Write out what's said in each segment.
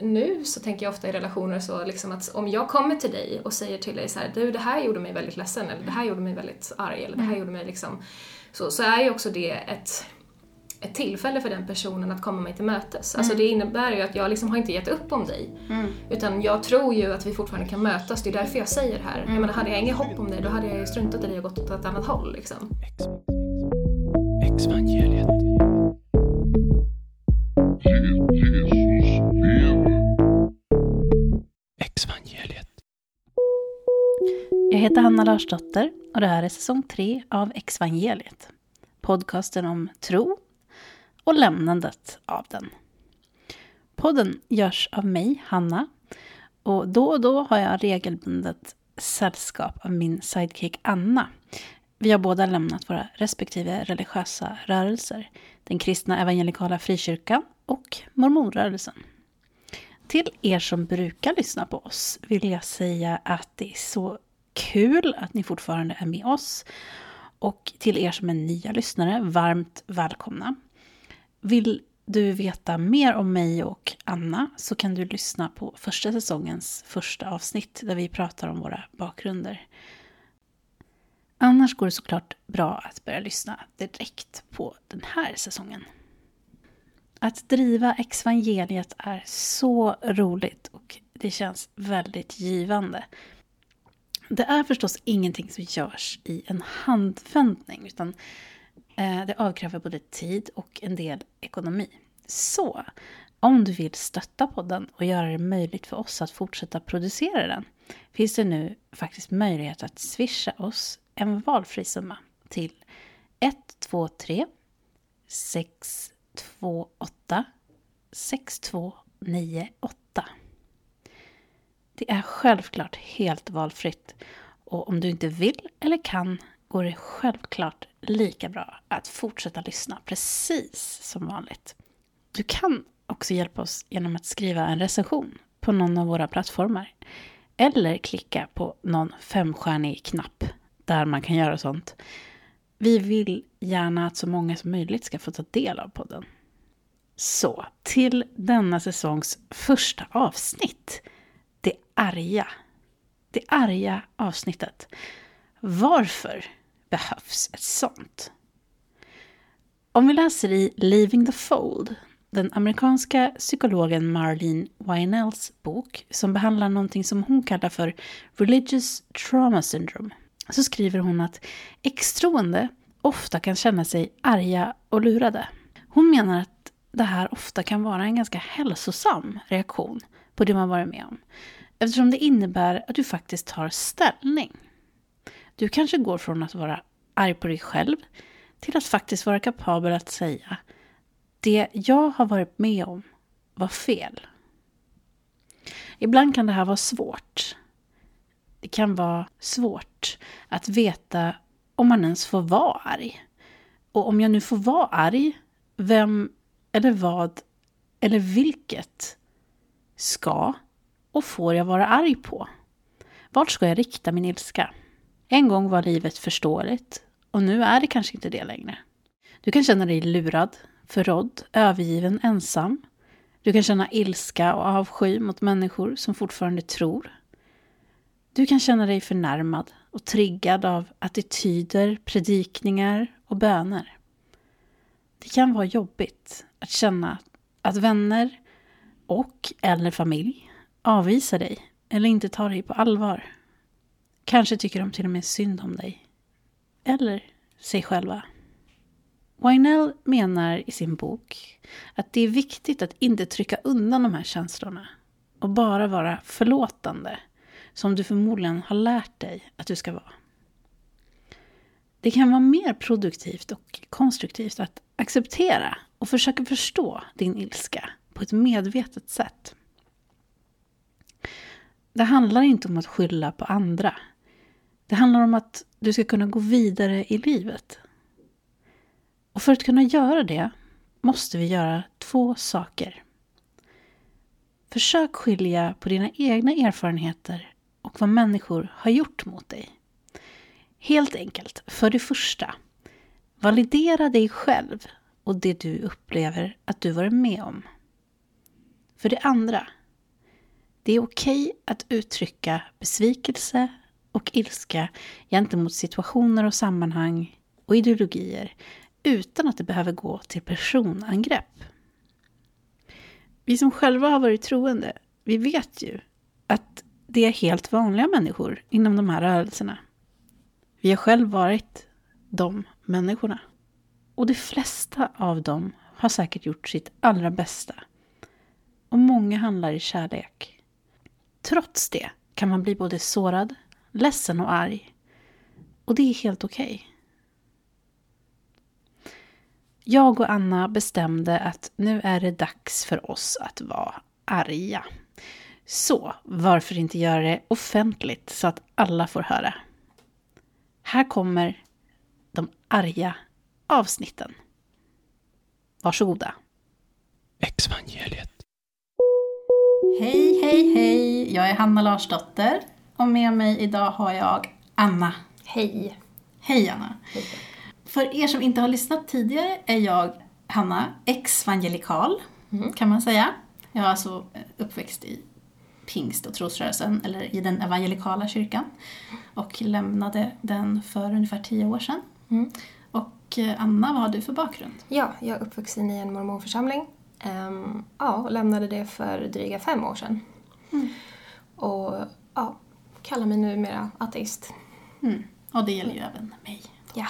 nu så tänker jag ofta i relationer så liksom att om jag kommer till dig och säger till dig så här, du det här gjorde mig väldigt ledsen eller det här gjorde mig väldigt arg eller det här gjorde mig liksom så, så är ju också det ett ett tillfälle för den personen att komma mig till mötes. Alltså det innebär ju att jag liksom har inte gett upp om dig. Utan jag tror ju att vi fortfarande kan mötas, det är därför jag säger det här. Jag menar, hade jag inget hopp om dig då hade jag ju struntat i dig och gått åt ett annat håll liksom. Exvangeliet. Jag heter Hanna Larsdotter och det här är säsong 3 av Exvangeliet. Podcasten om tro och lämnandet av den. Podden görs av mig, Hanna. Och då och då har jag regelbundet sällskap av min sidekick Anna. Vi har båda lämnat våra respektive religiösa rörelser. Den kristna evangelikala frikyrkan och mormonrörelsen. Till er som brukar lyssna på oss vill jag säga att det är så kul att ni fortfarande är med oss. Och till er som är nya lyssnare, varmt välkomna. Vill du veta mer om mig och Anna så kan du lyssna på första säsongens första avsnitt där vi pratar om våra bakgrunder. Annars går det såklart bra att börja lyssna direkt på den här säsongen. Att driva Exvangeliet är så roligt och det känns väldigt givande. Det är förstås ingenting som görs i en handvändning utan eh, det avkräver både tid och en del ekonomi. Så om du vill stötta podden och göra det möjligt för oss att fortsätta producera den finns det nu faktiskt möjlighet att swisha oss en valfri summa till 123 628 6298. Det är självklart helt valfritt och om du inte vill eller kan går det självklart lika bra att fortsätta lyssna precis som vanligt. Du kan också hjälpa oss genom att skriva en recension på någon av våra plattformar eller klicka på någon femstjärnig knapp där man kan göra sånt. Vi vill gärna att så många som möjligt ska få ta del av podden. Så, till denna säsongs första avsnitt. Arga. Det arga avsnittet. Varför behövs ett sånt? Om vi läser i Leaving the Fold, den amerikanska psykologen Marlene Wynells bok som behandlar någonting som hon kallar för Religious Trauma Syndrome, så skriver hon att extroende ofta kan känna sig arga och lurade. Hon menar att det här ofta kan vara en ganska hälsosam reaktion på det man varit med om. Eftersom det innebär att du faktiskt tar ställning. Du kanske går från att vara arg på dig själv till att faktiskt vara kapabel att säga det jag har varit med om var fel. Ibland kan det här vara svårt. Det kan vara svårt att veta om man ens får vara arg. Och om jag nu får vara arg, vem eller vad eller vilket ska och får jag vara arg på? Vart ska jag rikta min ilska? En gång var livet förståeligt och nu är det kanske inte det längre. Du kan känna dig lurad, förrådd, övergiven, ensam. Du kan känna ilska och avsky mot människor som fortfarande tror. Du kan känna dig förnärmad och triggad av attityder, predikningar och böner. Det kan vara jobbigt att känna att vänner och eller familj avvisar dig eller inte tar dig på allvar. Kanske tycker de till och med synd om dig. Eller sig själva. Winell menar i sin bok att det är viktigt att inte trycka undan de här känslorna och bara vara förlåtande, som du förmodligen har lärt dig att du ska vara. Det kan vara mer produktivt och konstruktivt att acceptera och försöka förstå din ilska på ett medvetet sätt. Det handlar inte om att skylla på andra. Det handlar om att du ska kunna gå vidare i livet. Och för att kunna göra det måste vi göra två saker. Försök skilja på dina egna erfarenheter och vad människor har gjort mot dig. Helt enkelt, för det första, validera dig själv och det du upplever att du varit med om. För det andra, det är okej att uttrycka besvikelse och ilska gentemot situationer och sammanhang och ideologier utan att det behöver gå till personangrepp. Vi som själva har varit troende, vi vet ju att det är helt vanliga människor inom de här rörelserna. Vi har själv varit de människorna. Och de flesta av dem har säkert gjort sitt allra bästa. Och många handlar i kärlek. Trots det kan man bli både sårad, ledsen och arg. Och det är helt okej. Okay. Jag och Anna bestämde att nu är det dags för oss att vara arga. Så varför inte göra det offentligt så att alla får höra? Här kommer de arga avsnitten. Varsågoda. Exvangeliet. Hej, hej, hej! Jag är Hanna Larsdotter och med mig idag har jag Anna. Hej. Hej Anna. Hej. För er som inte har lyssnat tidigare är jag Hanna, ex-evangelikal mm. kan man säga. Jag är alltså uppväxt i pingst och trosrörelsen, eller i den evangelikala kyrkan. Och lämnade den för ungefär tio år sedan. Mm. Och eh, Anna, vad har du för bakgrund? Ja, jag är uppvuxen i en mormonförsamling. Um, ja, och lämnade det för dryga fem år sedan. Mm. Och ja, kallar mig numera ateist. Mm. Och det gäller ju även mig. Ja.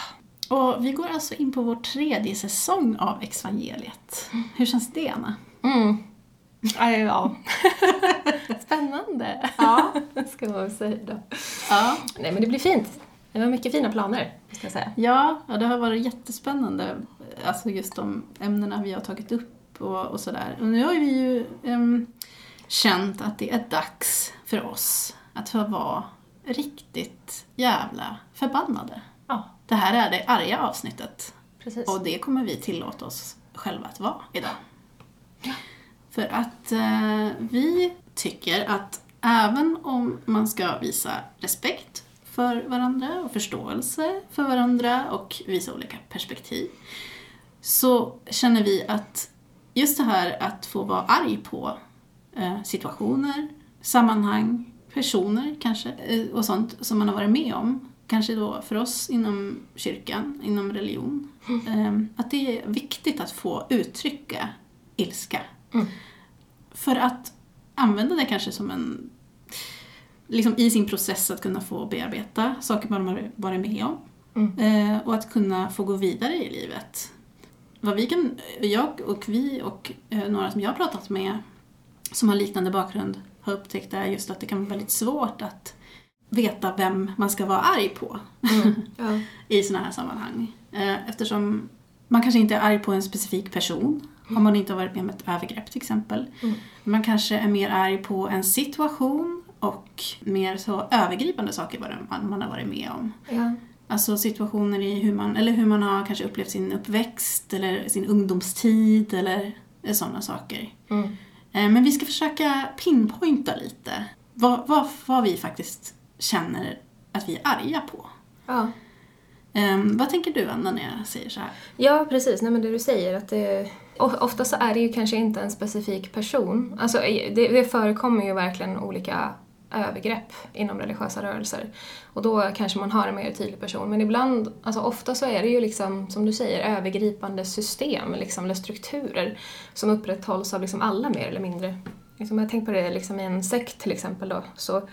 Och vi går alltså in på vår tredje säsong av Exvangeliet. Mm. Hur känns det, Anna? Mm. Ja. Spännande, ja. ska man säga då. Ja. Nej men det blir fint. Det var mycket fina planer, ska jag säga. Ja, ja det har varit jättespännande. Alltså just de ämnena vi har tagit upp och, och sådär. Och nu har vi ju um, känt att det är dags för oss att få vara riktigt jävla förbannade. Ja. Det här är det arga avsnittet. Precis. Och det kommer vi tillåta oss själva att vara idag. Ja. För att eh, vi tycker att även om man ska visa respekt för varandra och förståelse för varandra och visa olika perspektiv så känner vi att just det här att få vara arg på eh, situationer, sammanhang, personer kanske eh, och sånt som man har varit med om kanske då för oss inom kyrkan, inom religion, mm. att det är viktigt att få uttrycka ilska. Mm. För att använda det kanske som en, liksom i sin process att kunna få bearbeta saker man har varit med om. Mm. Eh, och att kunna få gå vidare i livet. Vad vi kan, jag och vi och eh, några som jag har pratat med som har liknande bakgrund har upptäckt är just att det kan vara väldigt svårt att veta vem man ska vara arg på mm. ja. i sådana här sammanhang. Eh, eftersom man kanske inte är arg på en specifik person om man inte har varit med om ett övergrepp till exempel. Mm. Man kanske är mer arg på en situation och mer så övergripande saker man har varit med om. Ja. Alltså situationer i hur man, eller hur man har kanske upplevt sin uppväxt eller sin ungdomstid eller sådana saker. Mm. Eh, men vi ska försöka pinpointa lite vad, vad, vad vi faktiskt känner att vi är arga på. Ja. Um, vad tänker du Anna när jag säger så här? Ja, precis. Nej, men det du säger att det... Ofta så är det ju kanske inte en specifik person. Alltså, det, det förekommer ju verkligen olika övergrepp inom religiösa rörelser. Och då kanske man har en mer tydlig person. Men ibland, alltså ofta så är det ju liksom, som du säger, övergripande system liksom, eller strukturer som upprätthålls av liksom alla mer eller mindre. Liksom, jag tänker på det liksom, i en sekt till exempel då, så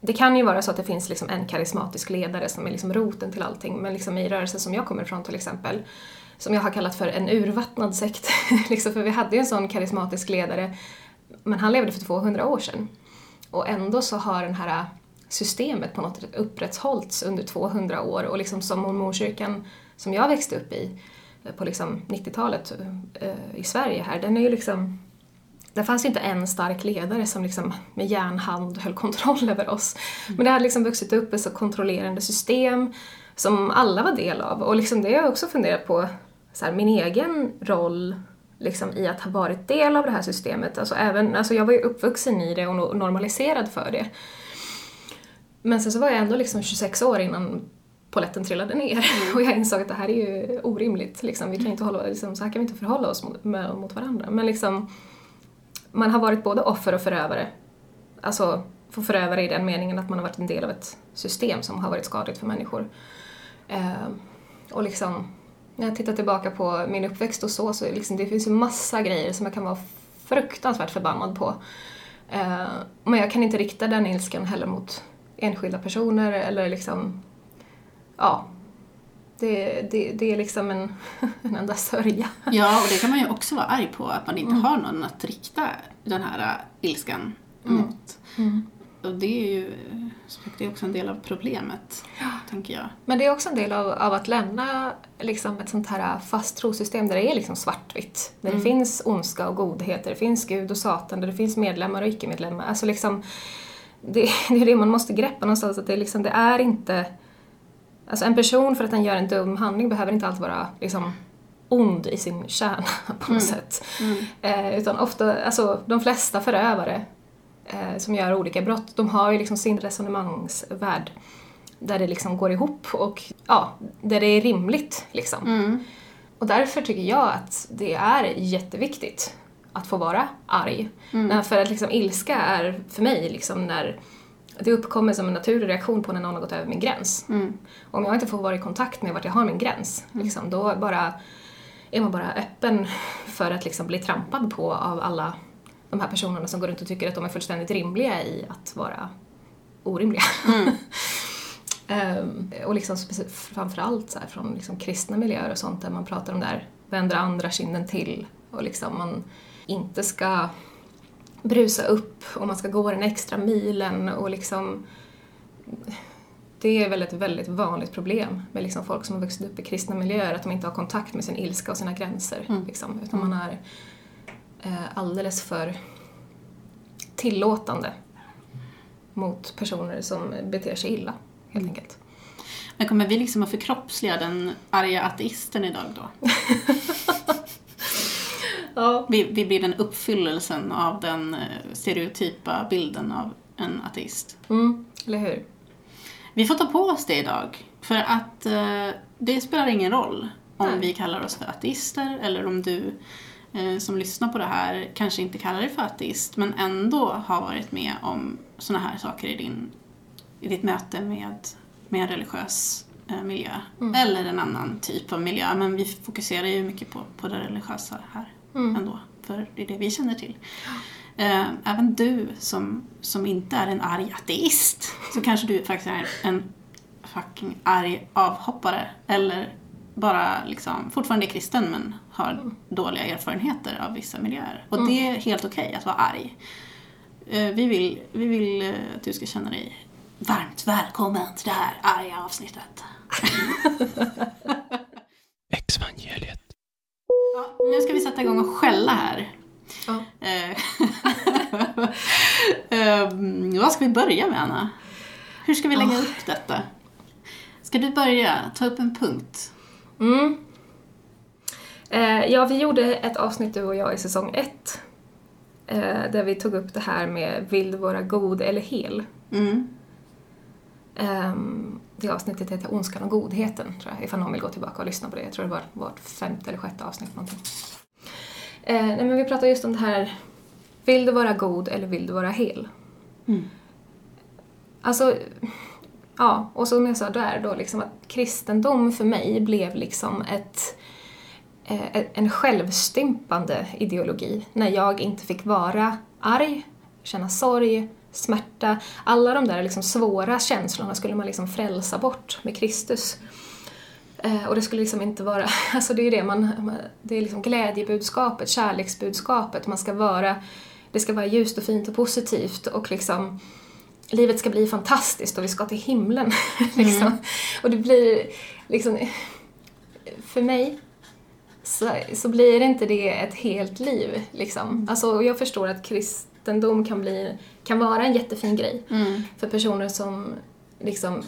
det kan ju vara så att det finns liksom en karismatisk ledare som är liksom roten till allting, men liksom i rörelsen som jag kommer ifrån till exempel, som jag har kallat för en urvattnad sekt, liksom, för vi hade ju en sån karismatisk ledare, men han levde för 200 år sedan. Och ändå så har det här systemet på något sätt upprätthållits under 200 år och liksom som mormonkyrkan som jag växte upp i på liksom 90-talet eh, i Sverige här, den är ju liksom det fanns ju inte en stark ledare som liksom med järnhand höll kontroll över oss. Mm. Men det hade liksom vuxit upp ett så kontrollerande system som alla var del av. Och liksom det har jag också funderat på, så här, min egen roll liksom, i att ha varit del av det här systemet. Alltså, även, alltså jag var ju uppvuxen i det och normaliserad för det. Men sen så var jag ändå liksom 26 år innan poletten trillade ner mm. och jag insåg att det här är ju orimligt. Liksom. Vi kan inte hålla, liksom, så här kan vi inte förhålla oss mot, med, mot varandra. Men liksom, man har varit både offer och förövare alltså få förövare i den meningen att man har varit en del av ett system som har varit skadligt för människor. Eh, och liksom, när jag tittar tillbaka på min uppväxt och så, så liksom, det finns ju massa grejer som jag kan vara fruktansvärt förbannad på. Eh, men jag kan inte rikta den ilskan heller mot enskilda personer eller liksom, ja. Det, det, det är liksom en, en enda sörja. Ja, och det kan man ju också vara arg på, att man inte har någon att rikta den här ilskan mot. Och det är ju det är också en del av problemet, tänker jag. Men det är också en del av, av att lämna liksom ett sånt här fast trosystem där det är liksom svartvitt. Där det finns ondska och godhet, där det finns Gud och Satan, där det finns medlemmar och icke-medlemmar. Alltså liksom, det, det är det man måste greppa någonstans, att det, liksom, det är inte... Alltså en person för att den gör en dum handling behöver inte alltid vara liksom, ond i sin kärna på något sätt. Eh, utan ofta, alltså de flesta förövare eh, som gör olika brott, de har ju liksom sin resonemangsvärld där det liksom går ihop och ja, där det är rimligt liksom. Och därför tycker jag att det är jätteviktigt att få vara arg. När- För att liksom ilska är för mig liksom när det uppkommer som en naturlig reaktion på när någon har gått över min gräns. Om jag inte får vara i kontakt med vart jag har min gräns, liksom, då bara är man bara öppen för att liksom bli trampad på av alla de här personerna som går runt och tycker att de är fullständigt rimliga i att vara orimliga. Ehm, och liksom framförallt så här från liksom kristna miljöer och sånt där man pratar om där vända andra kinden till och liksom man inte ska brusa upp och man ska gå den extra milen och liksom det är väl ett väldigt vanligt problem med liksom folk som har vuxit upp i kristna miljöer, att de inte har kontakt med sin ilska och sina gränser. Liksom, utan man är eh, alldeles för tillåtande mot personer som beter sig illa, helt enkelt. Men kommer vi liksom att förkroppsliga den arga ateisten idag då? Ja. Vi, vi blir den uppfyllelsen av den eh, stereotypa bilden av en ateist. Mm, eller hur? Vi får ta på oss det idag. För att eh, det spelar ingen roll om Nej. vi kallar oss för ateister eller om du eh, som lyssnar på det här kanske inte kallar dig för ateist men ändå har varit med om såna här saker i, din, i ditt möte med, med en religiös eh, miljö. Eller en annan typ av miljö. Men vi fokuserar ju mycket på, på det religiösa här ändå. För det är det vi känner till. Eh, även du som, som inte är en arg ateist så kanske du faktiskt är en fucking arg avhoppare eller bara liksom fortfarande är kristen men har dåliga erfarenheter av vissa miljöer. Och det är helt okej att vara arg. Eh, vi vill, vi vill eh, att du ska känna dig varmt välkommen till det här arga avsnittet. Exvangeliet. Ja, nu ska vi sätta igång och skälla här. Ja. Eh, vad ska vi börja med, Anna? Hur ska vi lägga upp detta? Ska du börja? Ta upp en punkt. Mm. Eh, ja, vi gjorde ett avsnitt du och jag i säsong ett. Eh, där vi tog upp det här med vill du vara god eller hel? Mm. Ehm, det avsnittet heter Ondskan och godheten, tror jag, ifall någon vill gå tillbaka och lyssna på det. Jag tror det var vårt femte eller sjätte avsnitt någonting. Eh, nej, men vi pratade just om det här, vill du vara god eller vill du vara hel? Mm. Alltså, ja, och som jag sa där då, liksom att kristendom för mig blev liksom ett, eh, en självstympande ideologi när jag inte fick vara arg, känna sorg, smärta. Alla de där liksom svåra känslorna skulle man liksom frälsa bort med Kristus. Eh, och det skulle liksom inte vara, alltså det är ju det man, det är liksom glädjebudskapet, kärleksbudskapet, man ska vara, det ska vara ljust och fint och positivt och liksom livet ska bli fantastiskt och vi ska till himlen. liksom. Och det blir liksom, för mig så, så blir inte det ett helt liv. Liksom. Alltså, och jag förstår att kristendom kan, bli, kan vara en jättefin grej för personer som liksom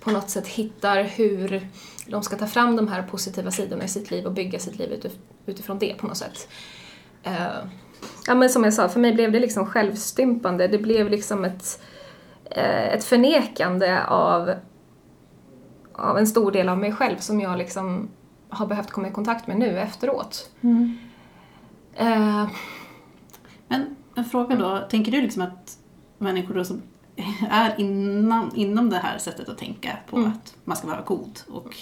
på något sätt hittar hur de ska ta fram de här positiva sidorna i sitt liv och bygga sitt liv utif- utifrån det på något sätt. Eh, ja men som jag sa, för mig blev det liksom självstympande. Det blev liksom ett, eh, ett förnekande av, av en stor del av mig själv som jag liksom har behövt komma i kontakt med nu efteråt. Eh, Men en fråga då, tänker du liksom att människor då som är innan, inom det här sättet att tänka på Mm. att man ska vara god och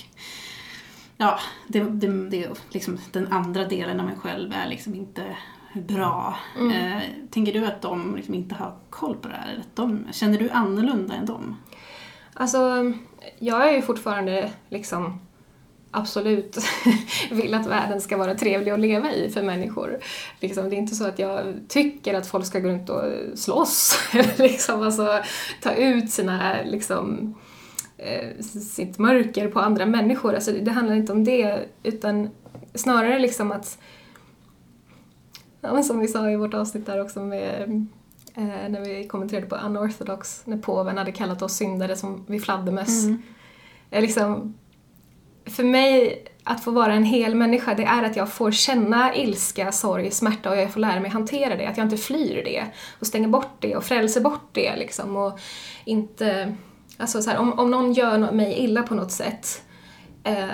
ja, det, det, det, liksom, den andra delen av en själv är liksom inte bra. Mm. Eh, tänker du att de liksom inte har koll på det här? Att de, känner du annorlunda än dem? Alltså, jag är ju fortfarande liksom absolut vill att världen ska vara trevlig att leva i för människor. Liksom, det är inte så att jag tycker att folk ska gå runt och slåss, eller liksom, alltså, ta ut sina, liksom, eh, sitt mörker på andra människor. Alltså, det handlar inte om det, utan snarare liksom att Ja, som vi sa i vårt avsnitt där också med eh, när vi kommenterade på Unorthodox, när påven hade kallat oss syndare som vi fladdermöss. Eh, Liksom, för mig, att få vara en hel människa, det är att jag får känna ilska, sorg, smärta och jag får lära mig hantera det. Att jag inte flyr det och stänger bort det och frälser bort det liksom. Och inte, alltså så här, om, om någon gör mig illa på något sätt eh,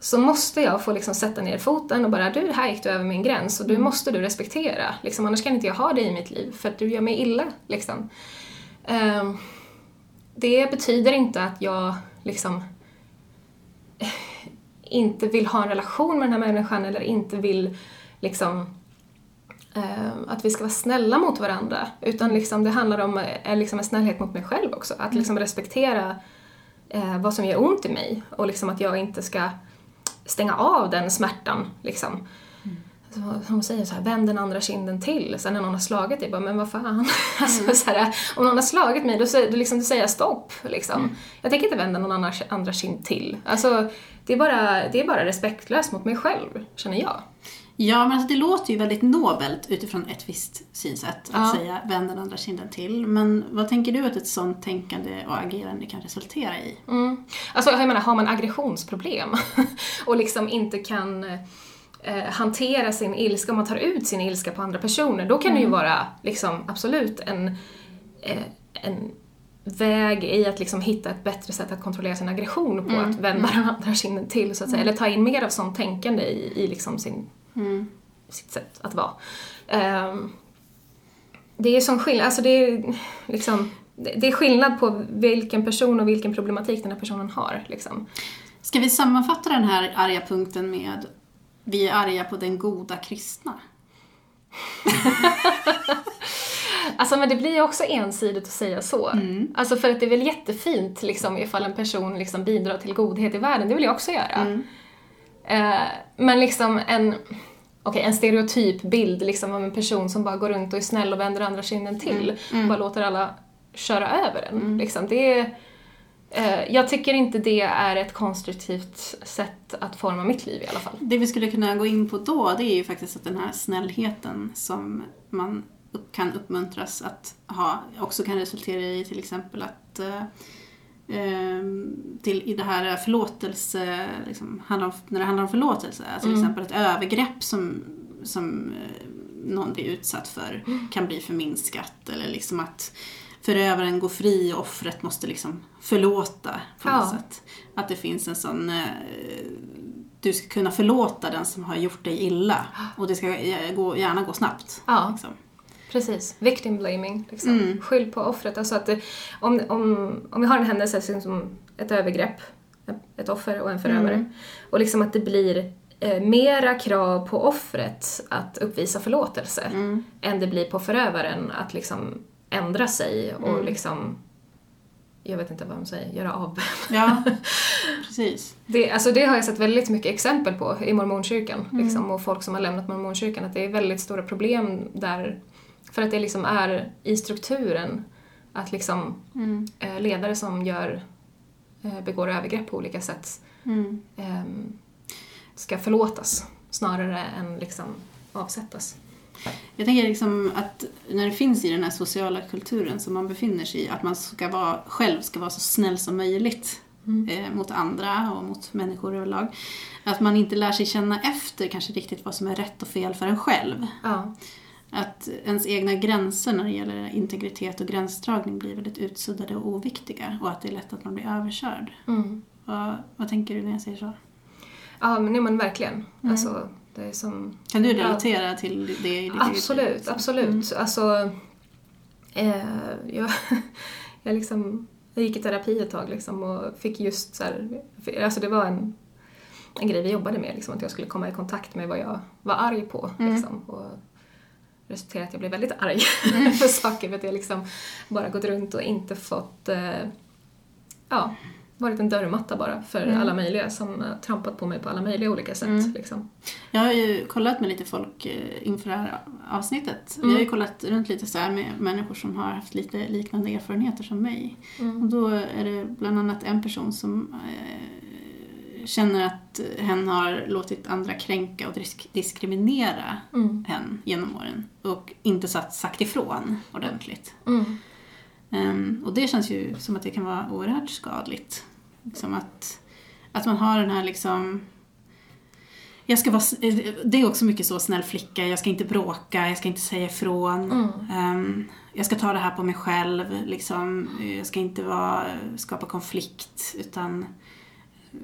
så måste jag få liksom sätta ner foten och bara du, här gick du över min gräns och du måste du respektera. Liksom, annars kan inte jag ha dig i mitt liv för att du gör mig illa. Liksom. Ehm, det betyder inte att jag liksom inte vill ha en relation med den här människan eller inte vill liksom eh, att vi ska vara snälla mot varandra. Utan liksom det handlar om eh, liksom en snällhet mot mig själv också. Att liksom respektera eh, vad som gör ont i mig och liksom att jag inte ska stänga av den smärtan. Liksom. Hon säger så här, vänd den andra kinden till. Sen när någon har slagit dig, bara, men vad fan. Alltså, så här, om någon har slagit mig, då, säger- då, liksom, då säger jag stopp. Liksom. Jag tänker inte vända någon annan, andra kind till. Alltså, det, är bara, det är bara respektlöst mot mig själv, känner jag. Ja, men alltså det låter ju väldigt nobelt utifrån ett visst synsätt att Ja. säga vänd den andra kinden till. Men vad tänker du att ett sånt tänkande och agerande kan resultera i? Mm. Alltså, jag menar, har man aggressionsproblem och liksom inte kan hantera sin ilska, om man tar ut sin ilska på andra personer, då kan det ju vara liksom, absolut en, eh, en väg i att liksom hitta ett bättre sätt att kontrollera sin aggression på, att vända den andra kinden till, så att säga. Eller ta in mer av sånt tänkande i, i liksom sin, sitt sätt att vara. Ehm, det är som skillnad, alltså det är liksom, det det är skillnad på vilken person och vilken problematik den här personen har. Liksom. Ska vi sammanfatta den här arga punkten med vi är arga på den goda kristna? Alltså men det blir ju också ensidigt att säga så. Mm. Alltså för att det är väl jättefint liksom, ifall en person liksom bidrar till godhet i världen, det vill jag också göra. Mm. Eh, men liksom en, okej, en stereotyp bild liksom, av en person som bara går runt och är snäll och vänder andra kinden till, Mm. bara låter alla köra över den. Liksom, det är, jag tycker inte det är ett konstruktivt sätt att forma mitt liv i alla fall. Det vi skulle kunna gå in på då, det är ju faktiskt att den här snällheten som man kan uppmuntras att ha också kan resultera i till exempel att eh, ehm, till, i det här förlåtelse, liksom, handlar om, när det handlar om förlåtelse, alltså till exempel ett övergrepp som, som eh, någon blir utsatt för kan bli förminskat eller liksom att förövaren går fri och offret måste liksom förlåta på något Ja. sätt. Att det finns en sån eh, du ska kunna förlåta den som har gjort dig illa. Och det ska eh, gå, gärna gå snabbt. Ja. Liksom. Precis, victim blaming. Liksom. Mm. Skyll på offret. Alltså att det, om, om, om vi har en händelse som- som ett övergrepp, ett offer och en förövare, Mm. och liksom att det blir eh, mera krav på offret att uppvisa förlåtelse Mm. än det blir på förövaren att liksom ändra sig och Mm. liksom, jag vet inte vad de säger, göra av. Ja, precis. Det, alltså det har jag sett väldigt mycket exempel på i mormonkyrkan Mm. liksom, och folk som har lämnat mormonkyrkan, att det är väldigt stora problem där för att det liksom är i strukturen att liksom Mm. eh, ledare som gör, eh, begår övergrepp på olika sätt ehm, ska förlåtas snarare än liksom avsättas. Jag tänker liksom att när det finns i den här sociala kulturen som man befinner sig i, att man ska vara, själv ska vara så snäll som möjligt eh, mot andra och mot människor överlag. Att man inte lär sig känna efter kanske riktigt vad som är rätt och fel för en själv. Ja, Att ens egna gränser när det gäller integritet och gränsdragning blir väldigt utsuddade och oviktiga och att det är lätt att man blir överkörd. mm. Vad, vad tänker du när jag säger så? ja men, nej, men verkligen. Mm. Alltså, som... Kan du Ja. relatera till det i ditt eget liv? Absolut, absolut. Alltså, Eh, jag, jag, liksom, jag gick i terapi ett tag liksom och fick just så här, alltså det var en, en grej vi jobbade med, liksom, att jag skulle komma i kontakt med vad jag var arg på. Liksom, och resulterade i att jag blev väldigt arg för saker för att jag liksom bara gått runt och inte fått, eh, ja, varit en dörrmatta bara för alla möjliga som har trampat på mig på alla möjliga olika sätt. Liksom. Jag har ju kollat med lite folk eh, inför det här avsnittet. Mm. har ju kollat runt lite så med människor som har haft lite liknande erfarenheter som mig. Mm. Och då är det bland annat en person som eh, känner att hen har låtit andra kränka och disk- diskriminera Mm. hen genom åren och inte satt, sagt ifrån ordentligt. Mm. Ehm, och det känns ju som att det kan vara oerhört skadligt. Liksom att, att man har den här liksom... Jag ska vara, det är också mycket så, snäll flicka, jag ska inte bråka, jag ska inte säga ifrån. Mm. Ehm, jag ska ta det här på mig själv, liksom. Jag ska inte vara, skapa konflikt, utan eh,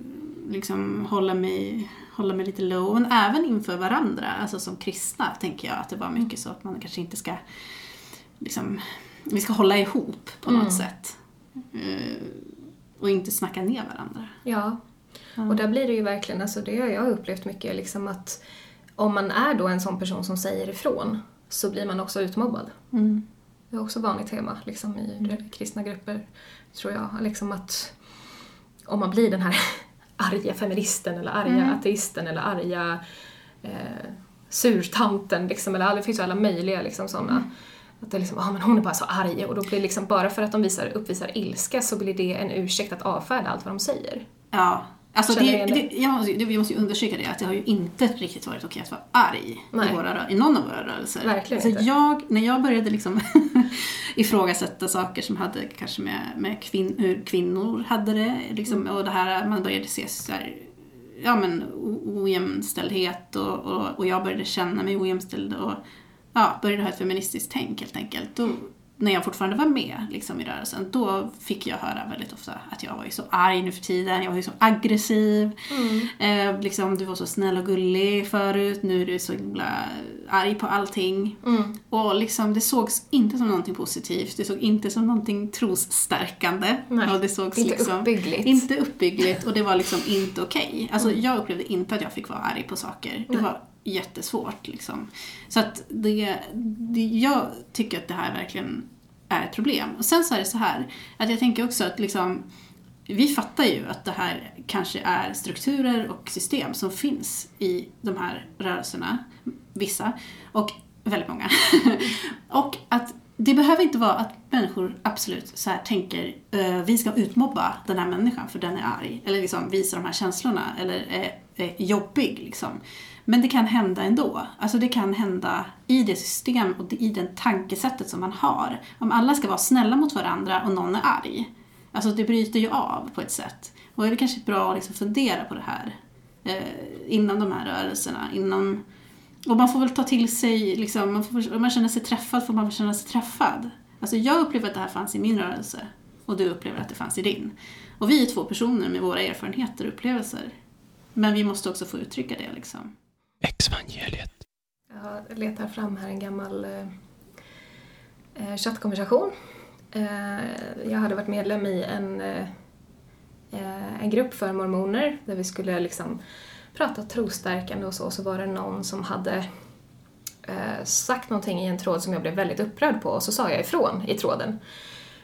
liksom hålla mig, hålla mig lite low. Men även inför varandra, alltså som kristna, tänker jag att det var mycket så att man kanske inte ska liksom, vi ska hålla ihop på något Mm. sätt. Eh, och inte snacka ner varandra. Ja, och där blir det ju verkligen, alltså det har jag upplevt mycket, liksom att om man är då en sån person som säger ifrån så blir man också utmobbad. Mm. Det är också vanligt tema liksom, i kristna grupper, tror jag. Liksom att om man blir den här arga feministen eller arga Mm. ateisten eller arga eh, surtanten, liksom, eller det finns ju alla möjliga liksom, sådana. Att det liksom, ah, men hon är bara så arg och då blir liksom, bara för att de visar, uppvisar ilska så blir det en ursäkt att avfärda allt vad de säger. Ja, alltså det, det, jag måste, det, vi måste ju undersöka det, att det har ju inte riktigt varit okej att vara arg Nej. i, våra, i någon av våra rörelser. Verkligen så inte. jag, när jag började liksom ifrågasätta saker som hade kanske med, med kvin, hur kvinnor hade det, liksom, Mm. och det här, man började se så här, ja men ojämställdhet och, och, och jag började känna mig ojämställd och ja, började ha ett feministiskt tänk helt enkelt. Då, när jag fortfarande var med liksom, i rörelsen, då fick jag höra väldigt ofta att jag var ju så arg nu för tiden, jag var ju så aggressiv. Eh, liksom, du var så snäll och gullig förut, nu är du så himla arg på allting. Mm. Och liksom, det sågs inte som någonting positivt, det såg inte som någonting trosstärkande. Nej, och det sågs inte liksom, uppbyggligt. Inte uppbyggligt och det var liksom inte okej. Alltså jag upplevde inte att jag fick vara arg på saker. Det var jättesvårt liksom. Så att det, det, jag tycker att det här verkligen är ett problem. Och sen så är det så här, att jag tänker också att liksom vi fattar ju att det här kanske är strukturer och system som finns i de här rörelserna, vissa, och väldigt många. och att det behöver inte vara att människor absolut så här tänker vi ska utmobba den här människan för den är arg. Eller liksom visa de här känslorna eller är, är jobbig. Liksom. Men det kan hända ändå. Alltså det kan hända i det system och i det tankesättet som man har. Om alla ska vara snälla mot varandra och någon är arg. Alltså det bryter ju av på ett sätt. Och det kanske bra att liksom fundera på det här eh, inom de här rörelserna. Inom, och man får väl ta till sig, liksom, man får, om man känner sig träffad får man väl känna sig träffad. Alltså jag upplever att det här fanns i min rörelse och du upplever att det fanns i din. Och vi är två personer med våra erfarenheter och upplevelser. Men vi måste också få uttrycka det liksom. Exvangeliet. Jag letar fram här en gammal eh, eh, chattkonversation. Eh, jag hade varit medlem i en, eh, eh, en grupp för mormoner där vi skulle liksom prata trostärkande och så. Och så var det någon som hade eh, sagt någonting i en tråd som jag blev väldigt upprörd på och så sa jag ifrån i tråden.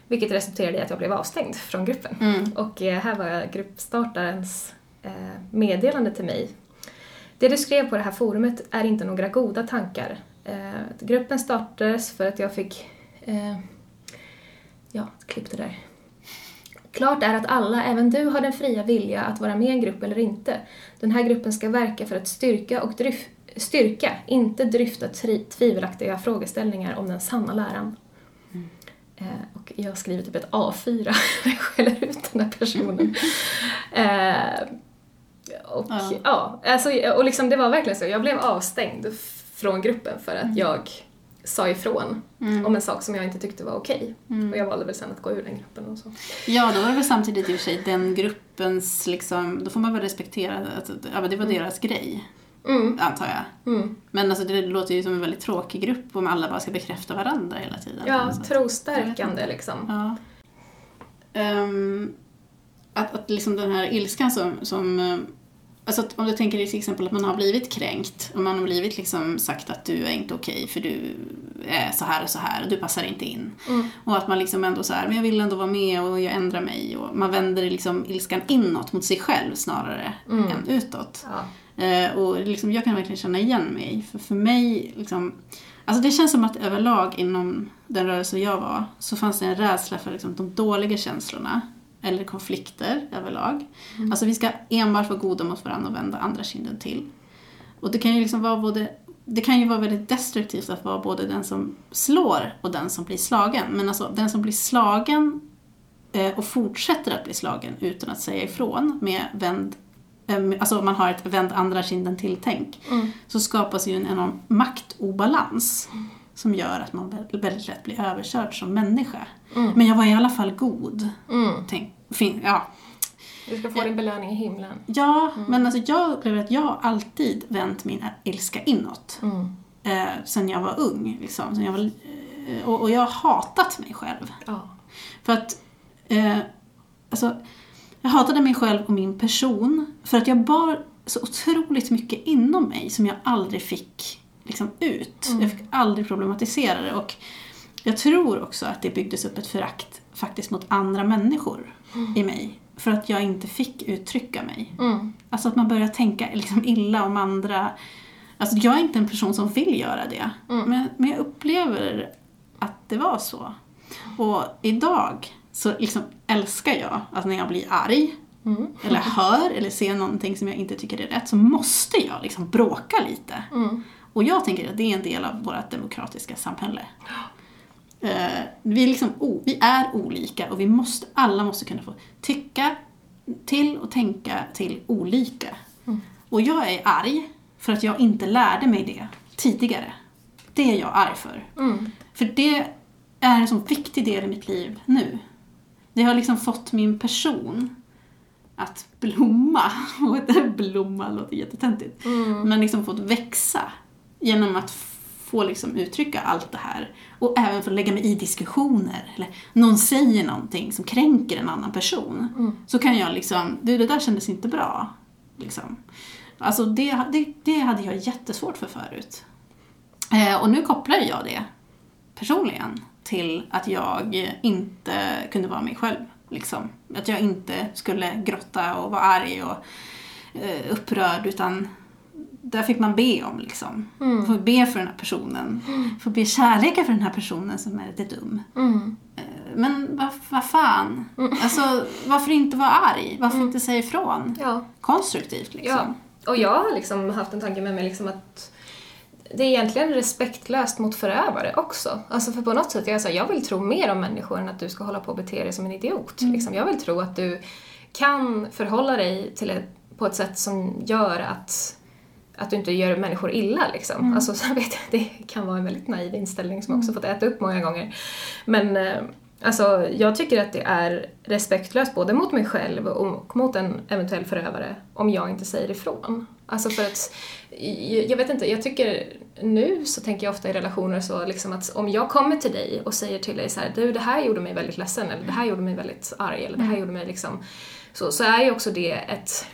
Vilket resulterade i att jag blev avstängd från gruppen. Och eh, här var gruppstartarens eh, meddelande till mig. Det du skrev på det här forumet är inte några goda tankar. Eh, gruppen startades för att jag fick... Eh, ja, klipp det där. Klart är att alla, även du, har den fria vilja att vara med i en grupp eller inte. Den här gruppen ska verka för att styrka och dryf, styrka, inte dryfta tri, tvivelaktiga frågeställningar om den sanna läran. Eh, och jag skriver typ ett A4 när jag skäller ut den här personen. Eh, och Ja. ja, alltså, och liksom det var verkligen så. Jag blev avstängd från gruppen för att jag sa ifrån om en sak som jag inte tyckte var okej. Och jag valde väl sen att gå ur den gruppen och så. Ja, då var det väl samtidigt i och för sig den gruppens, liksom, då får man väl respektera att ja, det var deras grej. Mm. antar jag. Mm. Men alltså, det låter ju som en väldigt tråkig grupp om alla bara ska bekräfta varandra hela tiden. Ja, Alltså. trostärkande liksom. Ja. Ehm, att, att liksom den här ilskan som, som eh, Alltså om du tänker dig till exempel att man har blivit kränkt och man har blivit liksom sagt att du är inte okej för du är så här och så här och du passar inte in. Mm. Och att man liksom ändå så här, men jag vill ändå vara med och jag ändrar mig och man vänder liksom ilskan inåt mot sig själv snarare Mm. än utåt. Ja. Eh, och liksom, jag kan verkligen känna igen mig. För, för mig, liksom, alltså det känns som att överlag inom den rörelse jag var så fanns det en rädsla för liksom, de dåliga känslorna. Eller konflikter överlag. Alltså vi ska enbart vara goda mot varandra och vända andra kinden till. Och det kan ju liksom vara både det kan ju vara väldigt destruktivt att vara både den som slår och den som blir slagen. Men alltså den som blir slagen eh, och fortsätter att bli slagen utan att säga ifrån med vänd, eh, alltså om man har ett vänd andra kinden till-tänk, Mm. så skapas ju en enorm maktobalans som gör att man vä- väldigt lätt blir överkörd som människa. Mm. Men jag var i alla fall god. Mm. Tänk, fin, ja, Du ska få din belöning i himlen. ja Mm. men alltså jag upplever att jag alltid vänt min ilska inåt. Mm. Eh, sen jag var ung. Liksom. Sen jag var, eh, och, och jag har hatat mig själv. Ja. För att, eh, alltså, jag hatade mig själv och min person för att jag bar så otroligt mycket inom mig som jag aldrig fick liksom, ut. Mm. Jag fick aldrig problematisera det. Och jag tror också att det byggdes upp ett förakt faktiskt mot andra människor i mig. För att jag inte fick uttrycka mig. Mm. Alltså att man börjar tänka liksom illa om andra. Alltså jag är inte en person som vill göra det. Mm. Men, men jag upplever att det var så. Och idag så liksom älskar jag att när jag blir arg Mm. eller hör eller ser någonting som jag inte tycker är rätt så måste jag liksom bråka lite. Mm. Och jag tänker att det är en del av vårt demokratiska samhälle. Eh, vi, är liksom, o- vi är olika och vi måste, alla måste kunna få tycka till och tänka till olika. Mm. Och jag är arg för att jag inte lärde mig det tidigare. Det är jag arg för. Mm. För det är en så viktig del i mitt liv nu. Det har liksom fått min person att blomma. Och blomma låter jättetöntigt. Mm. Men liksom fått växa genom att få liksom uttrycka allt det här. Och även få lägga mig i diskussioner. Eller någon säger någonting som kränker en annan person. Mm. Så kan jag liksom, du det där kändes inte bra. Liksom. Alltså det, det, det hade jag jättesvårt för förut. Eh, och nu kopplar jag det personligen till att jag inte kunde vara mig själv. Liksom. Att jag inte skulle grotta och vara arg och eh, upprörd utan där fick man be om liksom. Mm. Få be för den här personen. Få be kärleken för den här personen som är lite dum. Mm. Eh, Men vad vad fan? Alltså, varför inte vara arg? Varför inte säga ifrån? Ja. Konstruktivt liksom. Ja, och jag har liksom haft en tanke med mig liksom att det är egentligen respektlöst mot förövare också. Alltså för på något sätt, jag, så här, jag vill tro mer om människor än att du ska hålla på och bete dig som en idiot. Liksom. Jag vill tro att du kan förhålla dig till ett, på ett sätt som gör att, att du inte gör människor illa. Liksom. Alltså, så jag vet, det kan vara en väldigt naiv inställning som jag också fått äta upp många gånger. Men eh, alltså, jag tycker att det är respektlöst både mot mig själv och mot en eventuell förövare om jag inte säger ifrån. Alltså för att, jag jag vet inte, jag tycker nu så tänker jag ofta i relationer så liksom att om jag kommer till dig och säger till dig så här, du det här gjorde mig väldigt ledsen eller det här gjorde mig väldigt arg eller det här gjorde mig liksom, så, så är ju också det ett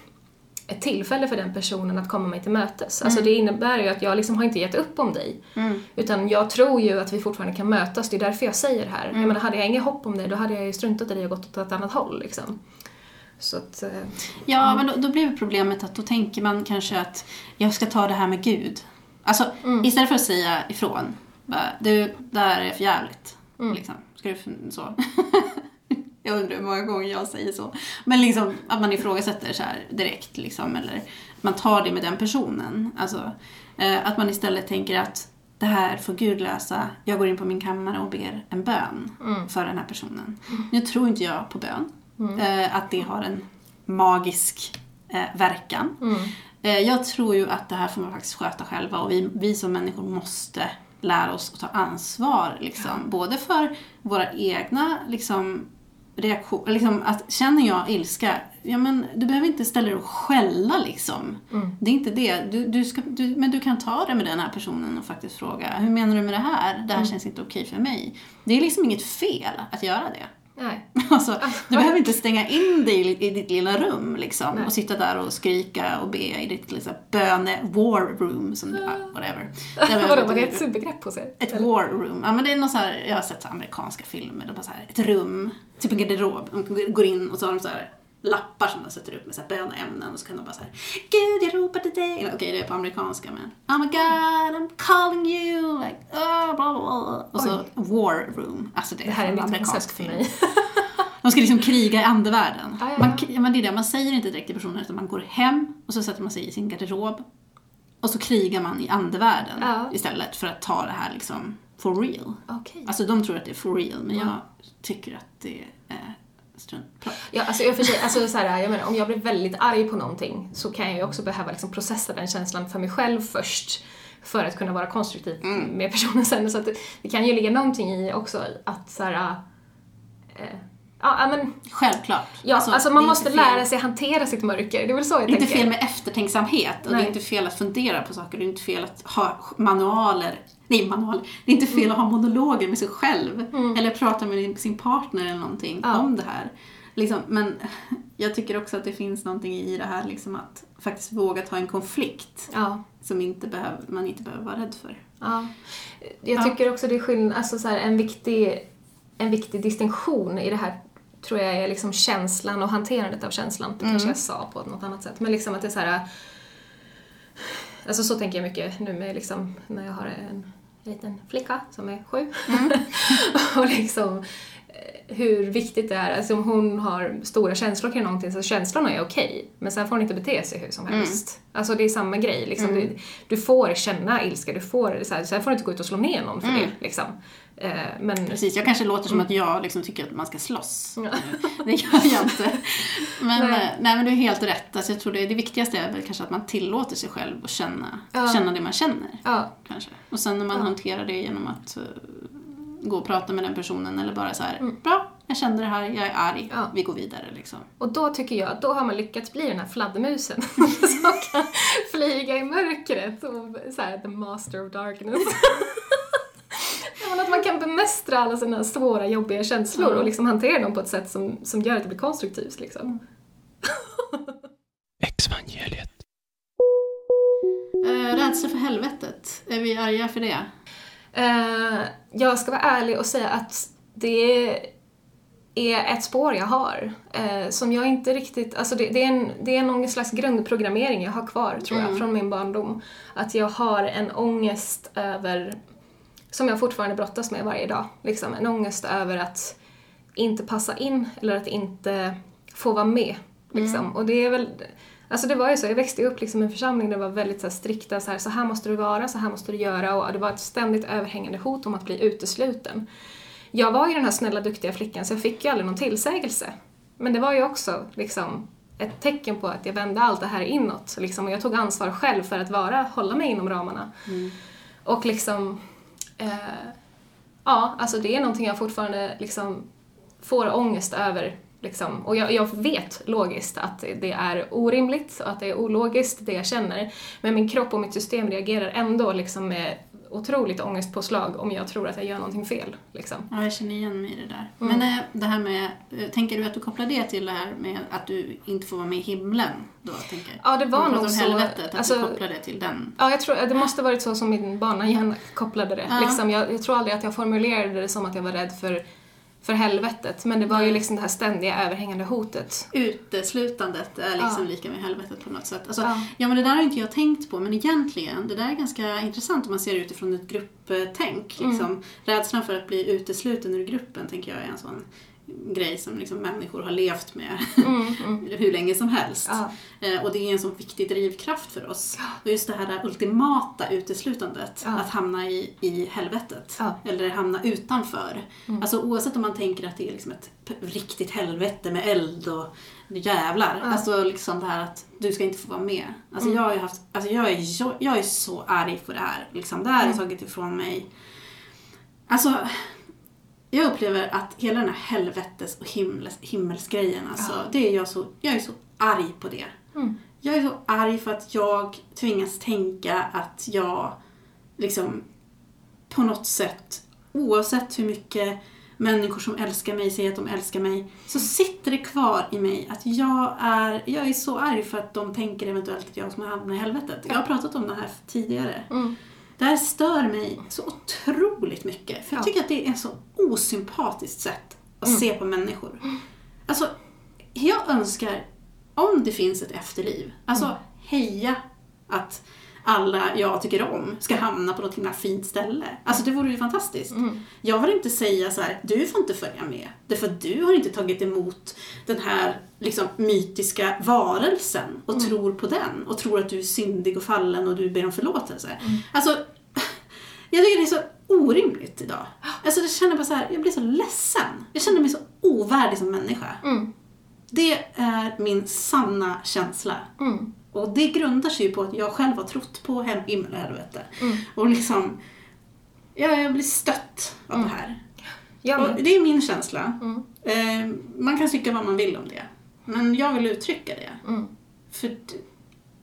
ett tillfälle för den personen att komma mig till mötes. Alltså det innebär ju att jag liksom har inte gett upp om dig. Mm. Utan jag tror ju att vi fortfarande kan mötas, det är därför jag säger det här. Jag menar, hade jag inget hopp om dig, då hade jag ju struntat i dig och gått åt ett annat håll liksom. Så att, eh, Ja, men då, då blir problemet att då tänker man kanske att jag ska ta det här med Gud. Alltså, istället för att säga ifrån. Bara, du, det här är för jävligt. Liksom. Ska du så? jag undrar hur många gånger jag säger så. Men liksom att man ifrågasätter så här direkt liksom. Eller man tar det med den personen. Alltså, eh, att man istället tänker att det här får Gud lösa. Jag går in på min kammare och ber en bön för den här personen. Nu tror inte jag på bön. Eh, att det har en magisk eh, verkan. Eh, jag tror ju att det här får man faktiskt sköta själva och vi, vi som människor måste lära oss att ta ansvar. Liksom, Både för våra egna liksom, reaktion, liksom att känner jag ilska, ja men du behöver inte ställa dig och skälla liksom. Mm. Det är inte det. Du, du ska, du, men du kan ta det med den här personen och faktiskt fråga, hur menar du med det här? Mm. Det här känns inte okej för mig. Det är liksom inget fel att göra det. Nej. Alltså, du behöver inte stänga in dig i, ditt lilla rum liksom, Nej. och sitta där och skrika och be i ditt liksom, böne-war room, som det är, whatever. Där Vadå, var det ett begrepp hos er? ett war room. Ja men det är någon så här, jag har sett så amerikanska filmer, de har så här ett rum, typ en garderob. De går in och så har de så här lappar som de sätter upp med så här böneämnen och så kan de bara så här Gud jag ropar till dig. Okej det är på amerikanska men Oh my god I'm calling you. Like, oh, blah, blah. Och så war room. Alltså det, Det här är koncept för mig. De ska liksom kriga i andevärlden. Ja, ja, ja. Man, men det är det, man säger inte direkt till personen utan man går hem och så sätter man sig i sin garderob. Och så krigar man i andevärlden Ja. istället för att ta det här liksom for real. Okej. Alltså de tror att det är for real men jag tycker att det är Ja, alltså, och för sig, alltså, så här, jag menar, om jag blir väldigt arg på någonting så kan jag ju också behöva liksom, processa den känslan för mig själv först för att kunna vara konstruktiv med personen sen. Så att det, det kan ju ligga någonting i också att så här, eh, ja, men, Självklart. ja, alltså, det man måste lära sig hantera sitt mörker. Det är väl så jag Det är inte tänker. fel med eftertänksamhet och det Nej. är inte fel att fundera på saker. Det är inte fel att ha manualer. Nej, manual. Det är inte fel Mm. att ha monologer med sig själv. Eller prata med sin partner eller någonting Ja. om det här. Liksom, men jag tycker också att det finns någonting i det här liksom att faktiskt våga ta en konflikt Ja. som inte behöver, man inte behöver vara rädd för. Ja. Jag Ja. tycker också det är skillnad, alltså så här, en, viktig, en viktig distinktion i det här tror jag är liksom känslan och hanterandet av känslan. Det kanske jag sa på något annat sätt. Men liksom att det är så här. Alltså så tänker jag mycket nu med liksom när jag har en liten flicka som är sju. och liksom hur viktigt det är. Alltså om hon har stora känslor kring någonting så känslorna är okej. Men sen får hon inte bete sig hur som helst. Alltså det är samma grej. Liksom. Du, du får känna ilska, du får, så här, sen får du inte gå ut och slå ner någon för det. Liksom. Eh, men Precis, jag kanske låter som att jag liksom tycker att man ska slåss. Det gör jag inte. Men, Nej. nej. nej, men du är helt rätt. Alltså, jag tror det, det viktigaste är väl kanske att man tillåter sig själv att känna, Ja. känna det man känner. ja, Kanske. Och sen när man Ja. hanterar det genom att eh, gå och prata med den personen eller bara så här, bra, jag kände det här, jag är arg, Mm. Ja. vi går vidare liksom. Och då tycker jag, då har man lyckats bli den här fladdermusen som kan flyga i mörkret och så här, the master of darkness. Att man kan bemästra alla sina svåra, jobbiga känslor och liksom hantera dem på ett sätt som, som gör att det blir konstruktivt. Liksom. Exvangeliet. Eh, rädsla för helvetet, är vi arga för det? Eh, jag ska vara ärlig och säga att det är ett spår jag har eh, som jag inte riktigt, alltså det, det, är en, det är någon slags grundprogrammering jag har kvar tror jag från min barndom. Att jag har en ångest över, som jag fortfarande brottas med varje dag, liksom en ångest över att inte passa in eller att inte få vara med. Liksom. Och det är väl, alltså det var ju så, jag växte upp liksom i en församling där det var väldigt så här, strikta, så här, så här måste du vara, så här måste du göra och det var ett ständigt överhängande hot om att bli utesluten. Jag var ju den här snälla, duktiga flickan så jag fick ju aldrig någon tillsägelse. Men det var ju också liksom ett tecken på att jag vände allt det här inåt liksom, och jag tog ansvar själv för att vara, hålla mig inom ramarna. Och liksom, eh, ja, alltså det är någonting jag fortfarande liksom får ångest över. Liksom. Och jag, jag vet logiskt att det är orimligt och att det är ologiskt det jag känner. Men min kropp och mitt system reagerar ändå liksom med otroligt ångestpåslag om jag tror att jag gör någonting fel. Liksom. Ja, jag känner igen mig i det där. Mm. Men eh, det här med, eh, tänker du att du kopplar det till det här med att du inte får vara med i himlen då, tänker Ja, det var nog så. helvetet, att alltså- du kopplar det till den. Ja, jag tror det måste varit så som min barnahjärna kopplade det. Ja. Liksom, jag, jag tror aldrig att jag formulerade det som att jag var rädd för, för helvetet, men det var ju Nej. liksom det här ständiga överhängande hotet. Uteslutandet är liksom Ja. lika med helvetet på något sätt. Alltså, Ja. ja. men det där har inte jag tänkt på, men egentligen, det där är ganska intressant om man ser det utifrån ett grupptänk. Mm. Liksom. Rädslan för att bli utesluten ur gruppen tänker jag är en sån grej som liksom människor har levt med Mm, mm. hur länge som helst. Ja. Eh, Och det är en så viktig drivkraft för oss. Och just det här ultimata uteslutandet, Ja. att hamna i, i helvetet. Ja. Eller hamna utanför. Mm. Alltså oavsett om man tänker att det är liksom ett riktigt helvete med eld och jävlar. Ja. Alltså liksom det här att du ska inte få vara med. Alltså Mm. jag har ju haft, alltså jag är, jag, jag är så arg på det här. Liksom. Det här har Mm. tagit ifrån mig. Alltså jag upplever att hela den här helvetes och himmels, himmelsgrejen, alltså, det är jag så, jag är så arg på det. Mm. Jag är så arg för att jag tvingas tänka att jag liksom på något sätt, oavsett hur mycket människor som älskar mig säger att de älskar mig, så sitter det kvar i mig att jag är, jag är så arg för att de tänker eventuellt att jag kommer hamna i helvetet. Jag har pratat om det här tidigare. Mm. Det här stör mig så otroligt mycket. För jag Ja. tycker att det är ett så osympatiskt sätt att Mm. se på människor. Alltså, jag önskar, om det finns ett efterliv, alltså Mm. heja att alla jag tycker om ska hamna på något himla fint ställe. Alltså det vore ju fantastiskt. Mm. Jag vill inte säga så här, du får inte följa med. Därför att du har inte tagit emot den här liksom, mytiska varelsen och tror på den. Och tror att du är syndig och fallen och du ber om förlåtelse. Alltså, jag tycker det är så orimligt idag. Alltså jag känner bara så här, jag blir så ledsen. Jag känner mig så ovärdig som människa. Mm. Det är min sanna känsla. Mm. Och det grundar sig ju på att jag själv har trott på himmel och helvete. Mm. Och liksom, ja, jag blir stött av det här. Ja, men, det är min känsla. mm. Eh, man kan tycka vad man vill om det. Men jag vill uttrycka det. Mm. För,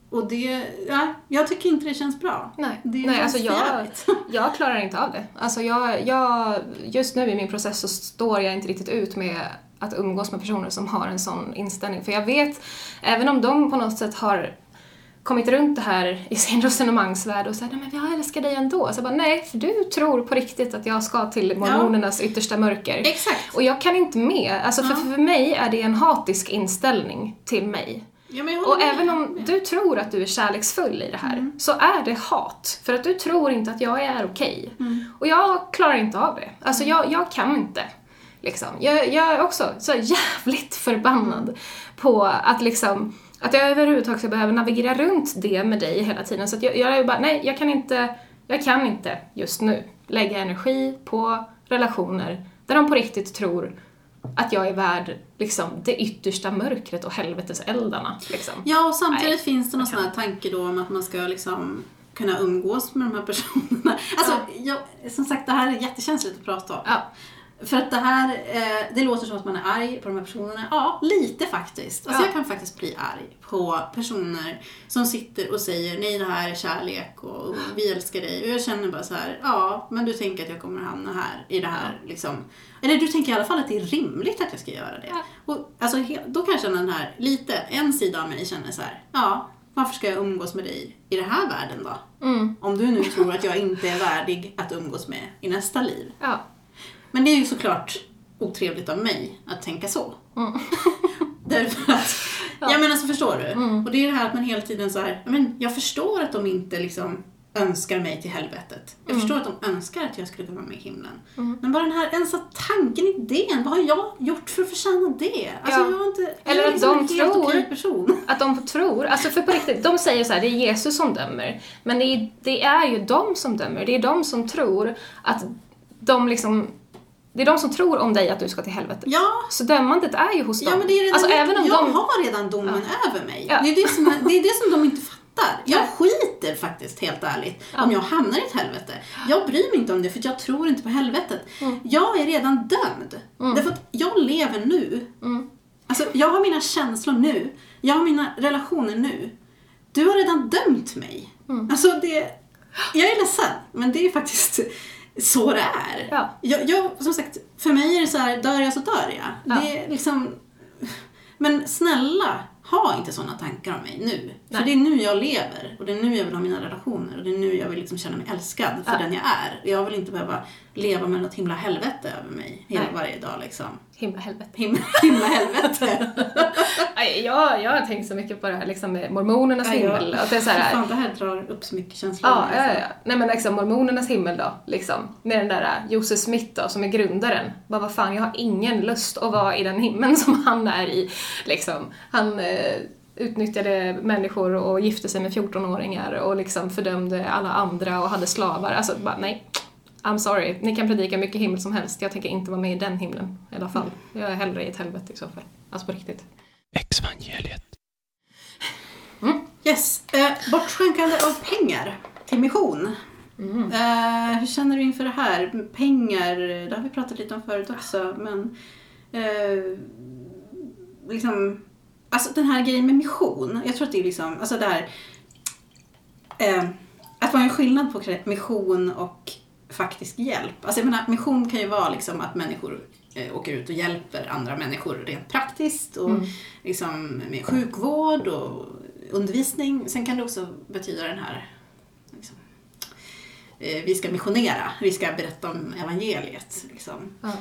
och det, ja, jag tycker inte det känns bra. Nej, Det Nej alltså jag, jag klarar inte av det. Alltså jag, jag, just nu i min process så står jag inte riktigt ut med att umgås med personer som har en sån inställning. För jag vet, även om de på något sätt har kommit runt det här i sin resonemangsvärld och säger nej men jag älskar dig ändå. Så jag bara, nej, för du tror på riktigt att jag ska till mormonernas yttersta mörker. Exakt. Och jag kan inte med, alltså för, för mig är det en hatisk inställning till mig. Ja, Och med. även om du tror att du är kärleksfull i det här, Mm. så är det hat. För att du tror inte att jag är okej. Mm. Och jag klarar inte av det. Alltså jag, jag kan inte. Liksom. Jag, jag är också så jävligt förbannad på att liksom att jag överhuvudtaget ska behöva navigera runt det med dig hela tiden. Så att jag, jag är bara, nej, jag kan inte, jag kan inte just nu lägga energi på relationer där de på riktigt tror att jag är värd liksom, det yttersta mörkret och helveteseldarna. Liksom. Ja, och samtidigt Nej, finns det någon sån här tanke då om att man ska liksom kunna umgås med de här personerna. Alltså, jag, som sagt, det här är jättekänsligt att prata om. Ja. För att det här, eh, det låter som att man är arg på de här personerna. Ja, lite faktiskt. Alltså Ja. jag kan faktiskt bli arg på personer som sitter och säger nej det här är kärlek och vi älskar dig. Och jag känner bara så här, ja men du tänker att jag kommer hamna här i det här liksom. Eller du tänker i alla fall att det är rimligt att jag ska göra det. Ja. Och alltså då kan jag känna den här, lite, en sida av mig känner så här, ja varför ska jag umgås med dig i den här världen då? Mm. Om du nu tror att jag inte är värdig att umgås med i nästa liv. Ja. Men det är ju såklart otrevligt av mig att tänka så. Mm. Därför att, ja. men alltså förstår du? Och det är det här att man hela tiden så här, men jag förstår att de inte liksom önskar mig till helvetet. Jag förstår att de önskar att jag skulle kunna vara med i himlen. Men bara den här ens tanken, idén, vad har jag gjort för att förtjäna det? Alltså Ja. jag har inte, jag Eller är att liksom de en tror- person. Att de tror, alltså för på riktigt, de säger så här, det är Jesus som dömer. Men det är, det är ju de som dömer, det är de som tror att de liksom, det är de som tror om dig att du ska till helvetet. Ja, Så dömandet är ju hos dem. Ja men det är redan, alltså även om jag de... har redan domen över mig. Ja. Det, är det, som, det är det som de inte fattar. Jag Ja. skiter faktiskt helt ärligt om jag hamnar i ett helvete. Jag bryr mig inte om det för jag tror inte på helvetet. Mm. Jag är redan dömd. Därför att jag lever nu. Mm. Alltså jag har mina känslor nu. Jag har mina relationer nu. Du har redan dömt mig. Mm. Alltså det... Jag är ledsen, men det är faktiskt så det är. Ja. Jag, jag, som sagt, för mig är det så här, dör jag så dör jag. Ja. Det är liksom... Men snälla, ha inte sådana tankar om mig nu. Nej. För det är nu jag lever och det är nu jag vill ha mina relationer och det är nu jag vill liksom känna mig älskad för Ja. den jag är. Jag vill inte behöva leva med något himla helvete över mig hela Nej. varje dag liksom. Himla helvete. Himla, himla helvete. Jag, jag har tänkt så mycket på det här liksom med mormonernas jag- himmel. Att det är så här, Fan, det här drar upp så mycket känslor. Ja, ja, alltså. ja. Nej men liksom mormonernas himmel då, liksom. Med den där äh, Josef Smith då, som är grundaren. Bara vad fan, jag har ingen lust att vara i den himlen som han är i. Liksom. Han eh, utnyttjade människor och gifte sig med 14-åringar och liksom fördömde alla andra och hade slavar. Alltså bara nej. I'm sorry, ni kan predika mycket himmel som helst, jag tänker inte vara med i den himlen i alla fall. Jag är hellre i ett helvete i så fall. Alltså på riktigt. Exvangeliet. Yes. Eh, bortskänkande av pengar till mission. Mm. Eh, hur känner du inför det här? Pengar, det har vi pratat lite om förut också, men eh, liksom, alltså den här grejen med mission, jag tror att det är liksom, alltså det här, eh, att vara en skillnad på mission och faktisk hjälp. Alltså jag menar, mission kan ju vara liksom att människor eh, åker ut och hjälper andra människor rent praktiskt och Mm. liksom med sjukvård och undervisning. Sen kan det också betyda den här liksom, eh, vi ska missionera, vi ska berätta om evangeliet. Liksom. Ja.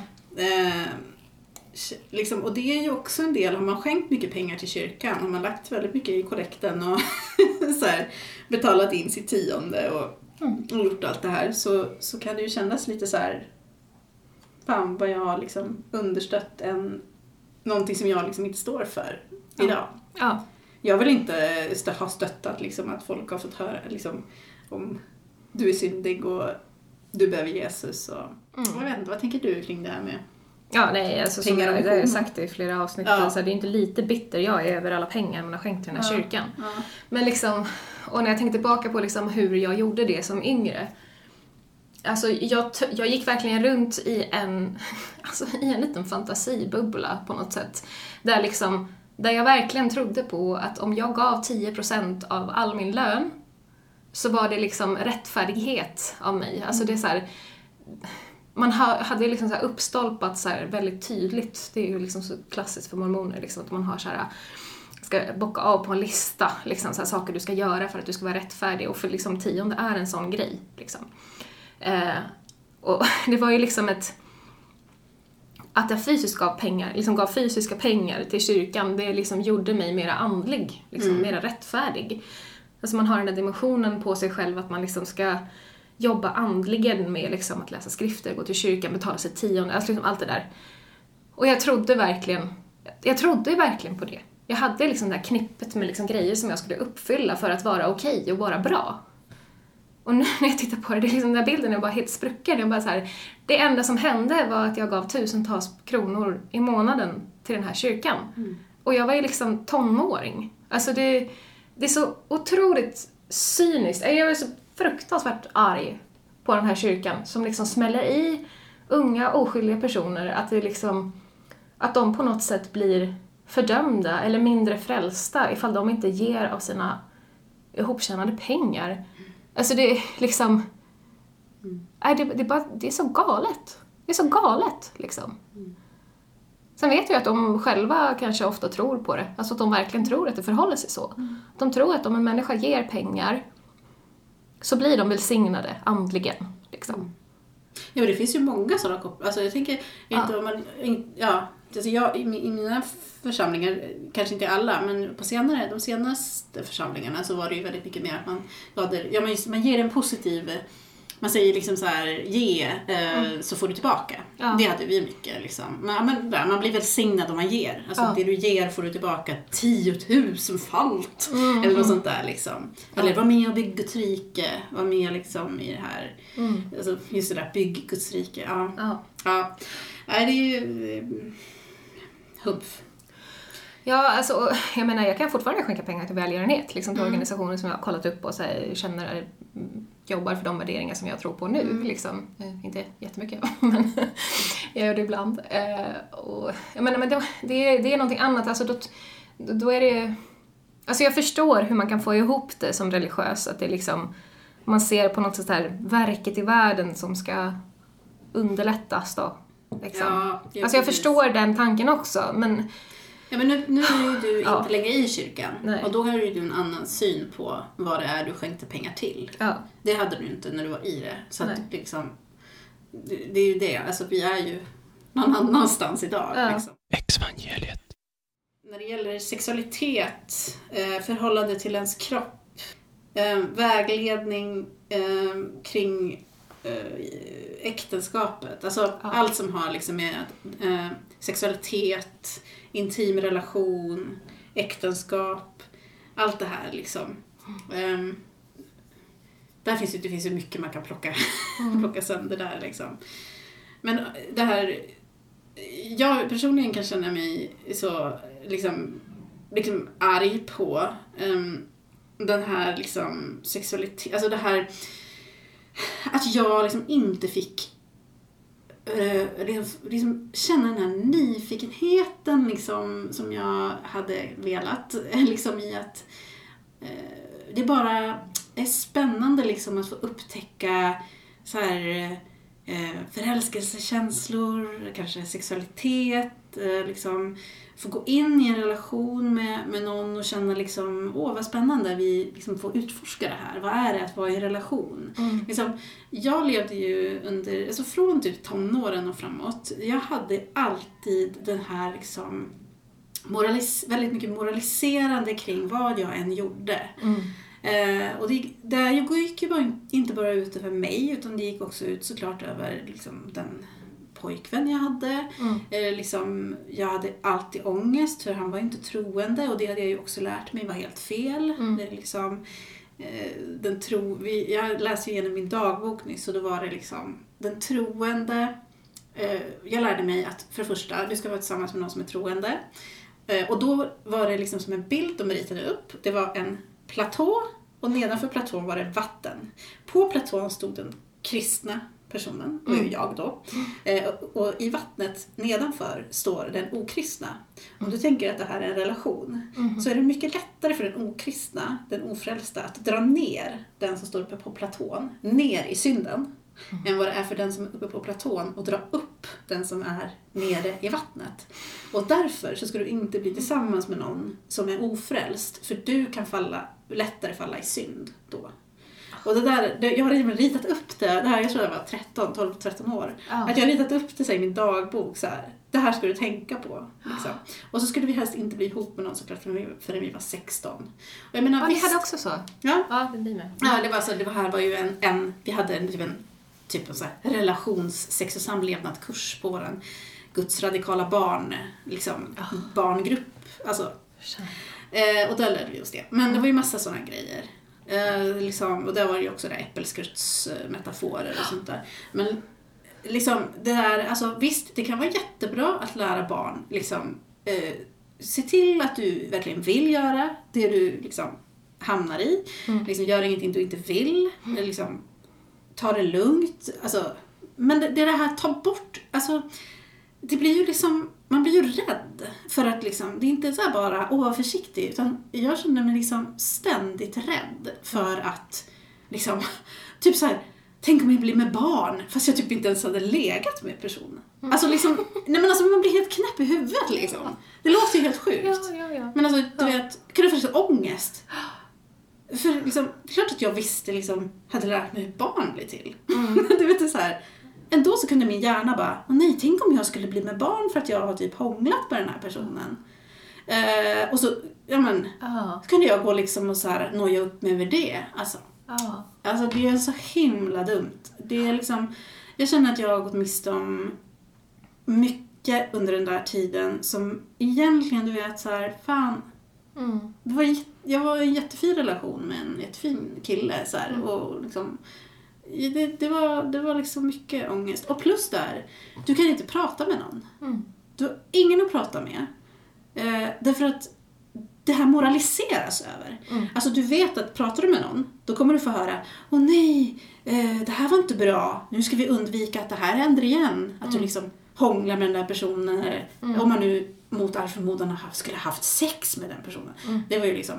Eh, liksom, och det är ju också en del, har man skänkt mycket pengar till kyrkan, har man lagt väldigt mycket i kollekten och så här, betalat in sitt tionde och, och gjort allt det här så, så kan det ju kännas lite så här, fan vad jag har liksom understött en, någonting som jag liksom inte står för Ja. idag. Ja. Jag vill inte stö- ha stöttat liksom, att folk har fått höra liksom, om du är syndig och du behöver Jesus. Och, Mm. Jag vet inte, vad tänker du kring det här med Ja, nej, alltså som jag, det har jag sagt i flera avsnitt, Ja. alltså, det är inte lite bitter jag är över alla pengar man har skänkt till den här Ja. kyrkan. Ja. Men liksom, och när jag tänkte tillbaka på liksom hur jag gjorde det som yngre. Alltså jag, jag gick verkligen runt i en, alltså i en liten fantasibubbla på något sätt. Där liksom, där jag verkligen trodde på att om jag gav 10% av all min lön så var det liksom rättfärdighet av mig. Alltså det är så här, man ha, hade liksom så uppstolpat så här väldigt tydligt, det är ju liksom så klassiskt för mormoner, liksom, att man har så här ska bocka av på en lista, liksom, så här, saker du ska göra för att du ska vara rättfärdig och för liksom, tionde är en sån grej. Liksom. Eh, och det var ju liksom ett att jag fysiskt gav pengar, liksom gav fysiska pengar till kyrkan, det liksom gjorde mig mera andlig, liksom, Mm. mera rättfärdig. Alltså man har den där dimensionen på sig själv att man liksom ska jobba andligen med liksom att läsa skrifter, gå till kyrkan, betala sig tionde, alltså liksom allt det där. Och jag trodde verkligen, jag trodde verkligen på det. Jag hade liksom det här knippet med liksom grejer som jag skulle uppfylla för att vara okej och vara bra. Och nu när jag tittar på det, det är liksom den där bilden är bara helt sprucken. Jag bara så här, det enda som hände var att jag gav tusentals kronor i månaden till den här kyrkan. Och jag var ju liksom tonåring. Alltså det, det är så otroligt cyniskt. Jag är så fruktansvärt arg på den här kyrkan som liksom smäller i unga oskyldiga personer att det liksom att de på något sätt blir fördömda eller mindre frälsta ifall de inte ger av sina ihoptjänade pengar. Alltså det är liksom... Nej, det, det, är bara, det är så galet. Det är så galet, liksom. Sen vet jag att de själva kanske ofta tror på det. Alltså att de verkligen tror att det förhåller sig så. De tror att om en människa ger pengar så blir de välsignade andligen. Liksom. Ja, men det finns ju många sådana kopplingar. Alltså jag tänker inte om man... in- Ja, alltså jag, i, I mina församlingar, kanske inte alla, men på senare, de senaste församlingarna så var det ju väldigt mycket mer att man, hade, ja, man, man ger en positiv... Man säger liksom så här, ge eh, så får du tillbaka. Ja. Det hade vi mycket. Liksom. Men, ja, men, man blir välsignad om man ger. Alltså Ja. det du ger får du tillbaka tiotusenfalt. Mm, Eller något sånt där liksom. Eller var med och bygg Guds rike. Var med liksom i det här. Mm. Alltså, just det där, bygg Guds rike. Ja. Ja. ja. Nej, det är ju... eh, Humpf. Ja, alltså, jag menar, jag kan fortfarande skänka pengar till välgörenhet, liksom till organisationer som jag har kollat upp och så här, känner är, mm, jobbar för de värderingar som jag tror på nu. Liksom. Eh, inte jättemycket, men jag gör det ibland. Eh, och, jag menar, men det, det, är, det är någonting annat, alltså, då, då är det... Alltså jag förstår hur man kan få ihop det som religiös, att det liksom, man ser på något sätt här verket i världen som ska underlättas då. Liksom. Ja, ja, alltså jag precis. förstår den tanken också, men Ja, men nu, nu är ju du Ja. inte längre i kyrkan. Nej. Och då har ju du en annan syn på vad det är du skänkte pengar till. ja. Det hade du inte när du var i det. Så att liksom, det, det är ju det. Alltså vi är ju någon annanstans idag. Ja. Liksom. Exvangeliet. När det gäller sexualitet, eh, förhållande till ens kropp, eh, vägledning eh, kring äktenskapet. Alltså Ja. allt som har liksom med sexualitet, intim relation, äktenskap, allt det här liksom. Ehm, där finns ju, det finns ju mycket man kan plocka, plocka sönder där liksom. Men det här, jag personligen kan känna mig så liksom, liksom arg på ehm, den här liksom sexualitet, alltså det här att jag liksom inte fick Eh, liksom- känna den här nyfikenheten liksom, som jag hade velat. Liksom i att eh, det bara är spännande liksom att få upptäcka så här, eh, förälskelsekänslor, kanske sexualitet, eh, liksom få gå in i en relation med, med någon och känna liksom, åh vad spännande, vi liksom får utforska det här. Vad är det att vara i en relation? Mm. Liksom, jag levde ju under, alltså från typ tonåren och framåt, jag hade alltid den här liksom moralis- väldigt mycket moraliserande kring vad jag än gjorde. Mm. Eh, och det, det gick ju bara, inte bara ut över mig utan det gick också ut såklart över liksom, den pojkvän jag hade. Mm. Eh, liksom, jag hade alltid ångest för han var inte troende och det hade jag ju också lärt mig var helt fel. Mm. Det liksom, eh, den tro, vi, jag läste ju igenom min dagbok nyss och då var det liksom den troende. Eh, jag lärde mig att för det första, du ska vara tillsammans med någon som är troende. Eh, och då var det liksom som en bild de ritade upp. Det var en platå och nedanför platån var det vatten. På platån stod den kristna personen, ju Mm. jag då. Eh, och, och i vattnet nedanför står den okristna. Om du tänker att det här är en relation Mm. så är det mycket lättare för den okristna, den ofrälsta, att dra ner den som står uppe på platån, ner i synden. Än vad det är för den som är uppe på platån och dra upp den som är nere i vattnet. Och därför så ska du inte bli tillsammans med någon som är ofrälst, för du kan falla, lättare falla i synd då. Och det där, det, jag har redan ritat upp det, det här, jag tror jag var 13, 12, 13 år. Ja. Att jag har ritat upp det så i min dagbok så här. Det här ska du tänka på. Liksom. Och så skulle vi helst inte bli ihop med någon såklart förrän vi, förrän vi var 16. Och jag menar, Ja, visst, hade också så? Ja, Ja, det blir med. Ja, det var så, det var här var ju en, en vi hade en, typ en typ en så här relations, sex och samlevnadskurs på våran Guds radikala barn, liksom, barngrupp. Alltså, eh, och där lärde vi oss det. Men det var ju massa sådana grejer. Eh, liksom, och där var det ju också det äppelskrutsmetaforer och sånt där. Men liksom det där, alltså visst, det kan vara jättebra att lära barn liksom eh, se till att du verkligen vill göra det du liksom hamnar i. Mm. Liksom, gör ingenting du inte vill. Eller Liksom, ta det lugnt. Alltså, men det, det här, ta bort, alltså det blir ju liksom, man blir ju rädd för att liksom, det är inte så här bara, åh var försiktig, utan jag känner mig liksom ständigt rädd för att, liksom, typ så här, tänk om jag blir med barn, fast jag typ inte ens hade legat med personen. Alltså liksom, nej men alltså man blir helt knäpp i huvudet liksom. Det låter ju helt sjukt. Ja, ja, ja. Men alltså, du vet, kunde få liksom ångest. För liksom, det är klart att jag visste, liksom, hade lärt mig hur barn blir till. du vet, det så här. Ändå så kunde min hjärna bara, nej, tänk om jag skulle bli med barn för att jag har typ hånglat med den här personen. Eh, och så, ja men, Ja, så kunde jag gå liksom och så här noja upp mig över det. Alltså, ja. Alltså det är så himla dumt. Det är liksom, jag känner att jag har gått miste om mycket under den där tiden som egentligen, du vet så här, fan. Mm. Det var, jag var i en jättefin relation med en jättefin kille så här, Mm. och liksom det, det, var, det var liksom mycket ångest. Och plus där, du kan inte prata med någon. Mm. Du har ingen att prata med. Eh, därför att det här moraliseras över. Mm. Alltså du vet att pratar du med någon, då kommer du få höra Åh nej, eh, det här var inte bra. Nu ska vi undvika att det här händer igen. Att du liksom hånglar med den där personen. Eller Mm. om man nu mot all förmodan haft- skulle ha haft sex med den personen. Mm. Det var ju liksom,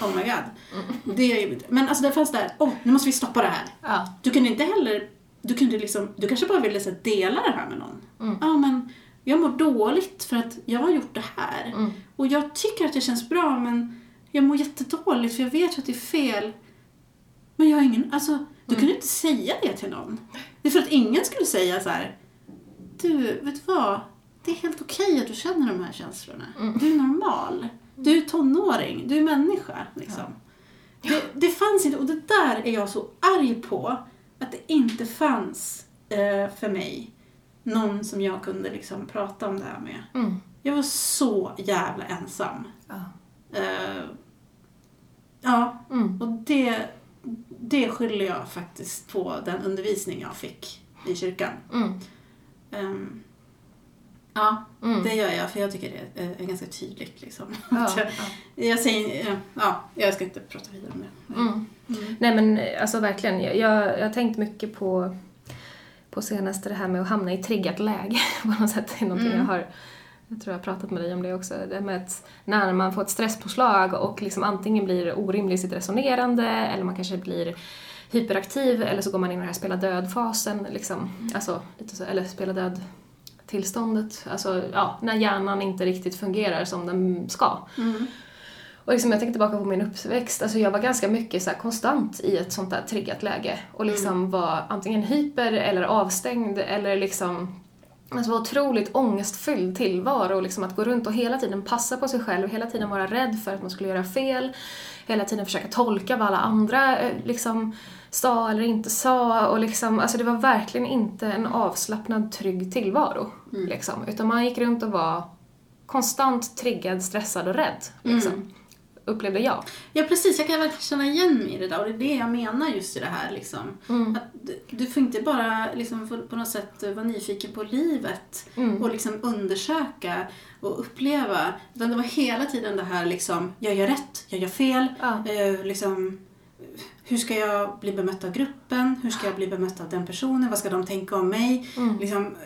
oh my god. Det är ju, men alltså det fanns där, åh nu måste vi stoppa det här. Ja. Du kunde inte heller, du kunde liksom, du kanske bara ville så dela det här med någon. Mm. Ja men, jag mår dåligt för att jag har gjort det här. Mm. Och jag tycker att det känns bra men jag mår jättedåligt för jag vet ju att det är fel. Men jag har ingen, alltså du kunde inte säga det till någon. Det är för att ingen skulle säga så här. Du, vet du vad? Det är helt okej att du känner de här känslorna. Du är normal. Du är tonåring. Du är människa. Liksom. Det, det fanns inte, och det där är jag så arg på. Att det inte fanns eh, för mig någon som jag kunde liksom prata om det här med. Mm. Jag var så jävla ensam. Ja. Eh, ja, Mm. och det, det skyller jag faktiskt på den undervisning jag fick i kyrkan. Mm. Ehm, Ja, Mm. det gör jag för jag tycker det är, är ganska tydligt. Liksom. Ja, jag, ja. jag säger, ja, jag ska inte prata vidare om det. Mm. Nej men eh, alltså verkligen, jag, jag, jag har tänkt mycket på, på senaste det här med att hamna i triggat läge på något sätt. Det är någonting Mm. jag har, jag tror jag har pratat med dig om det också, det med att när man får ett stresspåslag och liksom antingen blir orimlig i sitt resonerande eller man kanske blir hyperaktiv eller så går man in i den här spela död-fasen, liksom, alltså, lite så, eller spela död tillståndet, alltså ja, när hjärnan inte riktigt fungerar som den ska. Mm. Och liksom jag tänker tillbaka på min uppväxt, alltså jag var ganska mycket så konstant i ett sånt där triggat läge och liksom var antingen hyper eller avstängd eller liksom Alltså var otroligt ångestfylld tillvaro och liksom att gå runt och hela tiden passa på sig själv, hela tiden vara rädd för att man skulle göra fel, hela tiden försöka tolka vad alla andra eh, liksom sa eller inte sa och liksom, alltså det var verkligen inte en avslappnad, trygg tillvaro. Liksom. Utan man gick runt och var konstant triggad, stressad och rädd. Liksom. Upplevde jag. Ja precis, jag kan verkligen känna igen mig i det där och det är det jag menar just i det här. Liksom. Mm. Att du, får inte bara liksom, på något sätt vara nyfiken på livet Mm. och liksom undersöka och uppleva. Utan det var hela tiden det här liksom, jag gör rätt, jag gör fel. Ja. Eh, liksom, hur ska jag bli bemött av gruppen? Hur ska jag bli bemött av den personen? Vad ska de tänka om mig? Mm. Liksom,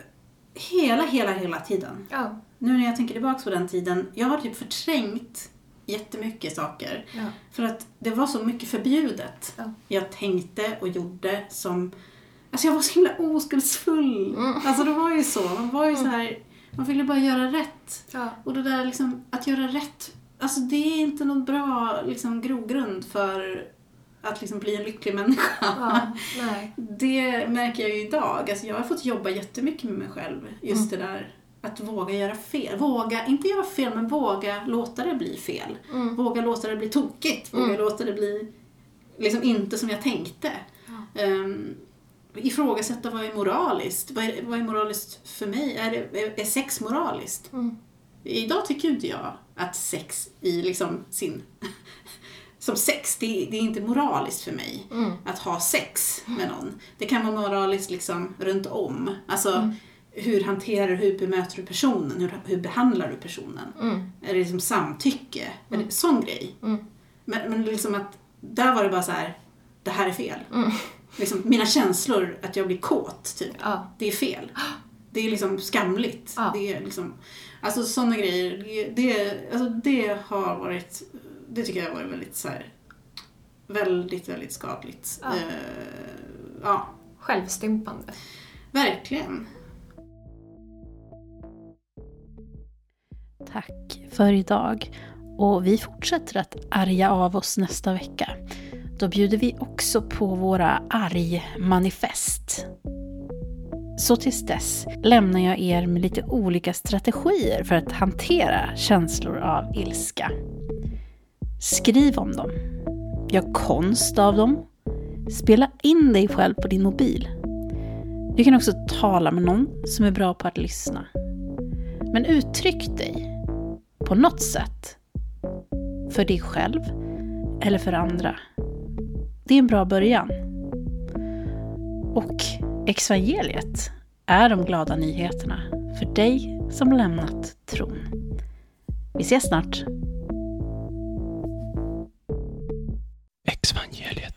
hela, hela, hela tiden. Ja. Nu när jag tänker tillbaka på den tiden, jag har typ förträngt jättemycket saker. Ja. För att det var så mycket förbjudet. Ja. Jag tänkte och gjorde som... Alltså jag var så himla oskuldsfull. Mm. Alltså det var ju så. Man var ju så här... Man ville bara göra rätt. Ja. Och det där liksom, att göra rätt, alltså det är inte någon bra liksom, grogrund för att liksom bli en lycklig människa. ja. Det märker jag ju idag. Alltså jag har fått jobba jättemycket med mig själv. Just det där att våga göra fel. Våga, inte göra fel, men våga låta det bli fel. Mm. Våga låta det bli tokigt. Våga Mm. låta det bli liksom inte som jag tänkte. Um, ifrågasätta vad är moraliskt. Vad är, vad är moraliskt för mig? Är, det, är, sex moraliskt? Mm. Idag tycker inte jag att sex i liksom sin... Som sex, det, det är inte moraliskt för mig Mm. att ha sex med någon. Det kan vara moraliskt liksom runt om. Alltså, Mm. hur hanterar du, hur bemöter du personen? Hur, hur behandlar du personen? Mm. Är det liksom samtycke? Är det sån grej? Mm. Men, men liksom att, där var det bara så här, det här är fel. Mm. Liksom, mina känslor, att jag blir kåt, typ. Ja. Det är fel. Det är liksom skamligt. Ja. Det är liksom, alltså sådana grejer, det, det, alltså det har varit, det tycker jag har varit väldigt så här, väldigt, väldigt skadligt. Ja. Eh, ja, Självstympande. verkligen. Tack för idag. Och vi fortsätter att arga av oss nästa vecka. Då bjuder vi också på våra argmanifest. Så tills dess lämnar jag er med lite olika strategier för att hantera känslor av ilska. Skriv om dem. Gör konst av dem. Spela in dig själv på din mobil. Du kan också tala med någon som är bra på att lyssna. Men uttryck dig på något sätt. För dig själv eller för andra. Det är en bra början. Och exvangeliet är de glada nyheterna för dig som lämnat tron. Vi ses snart. звони, Олет.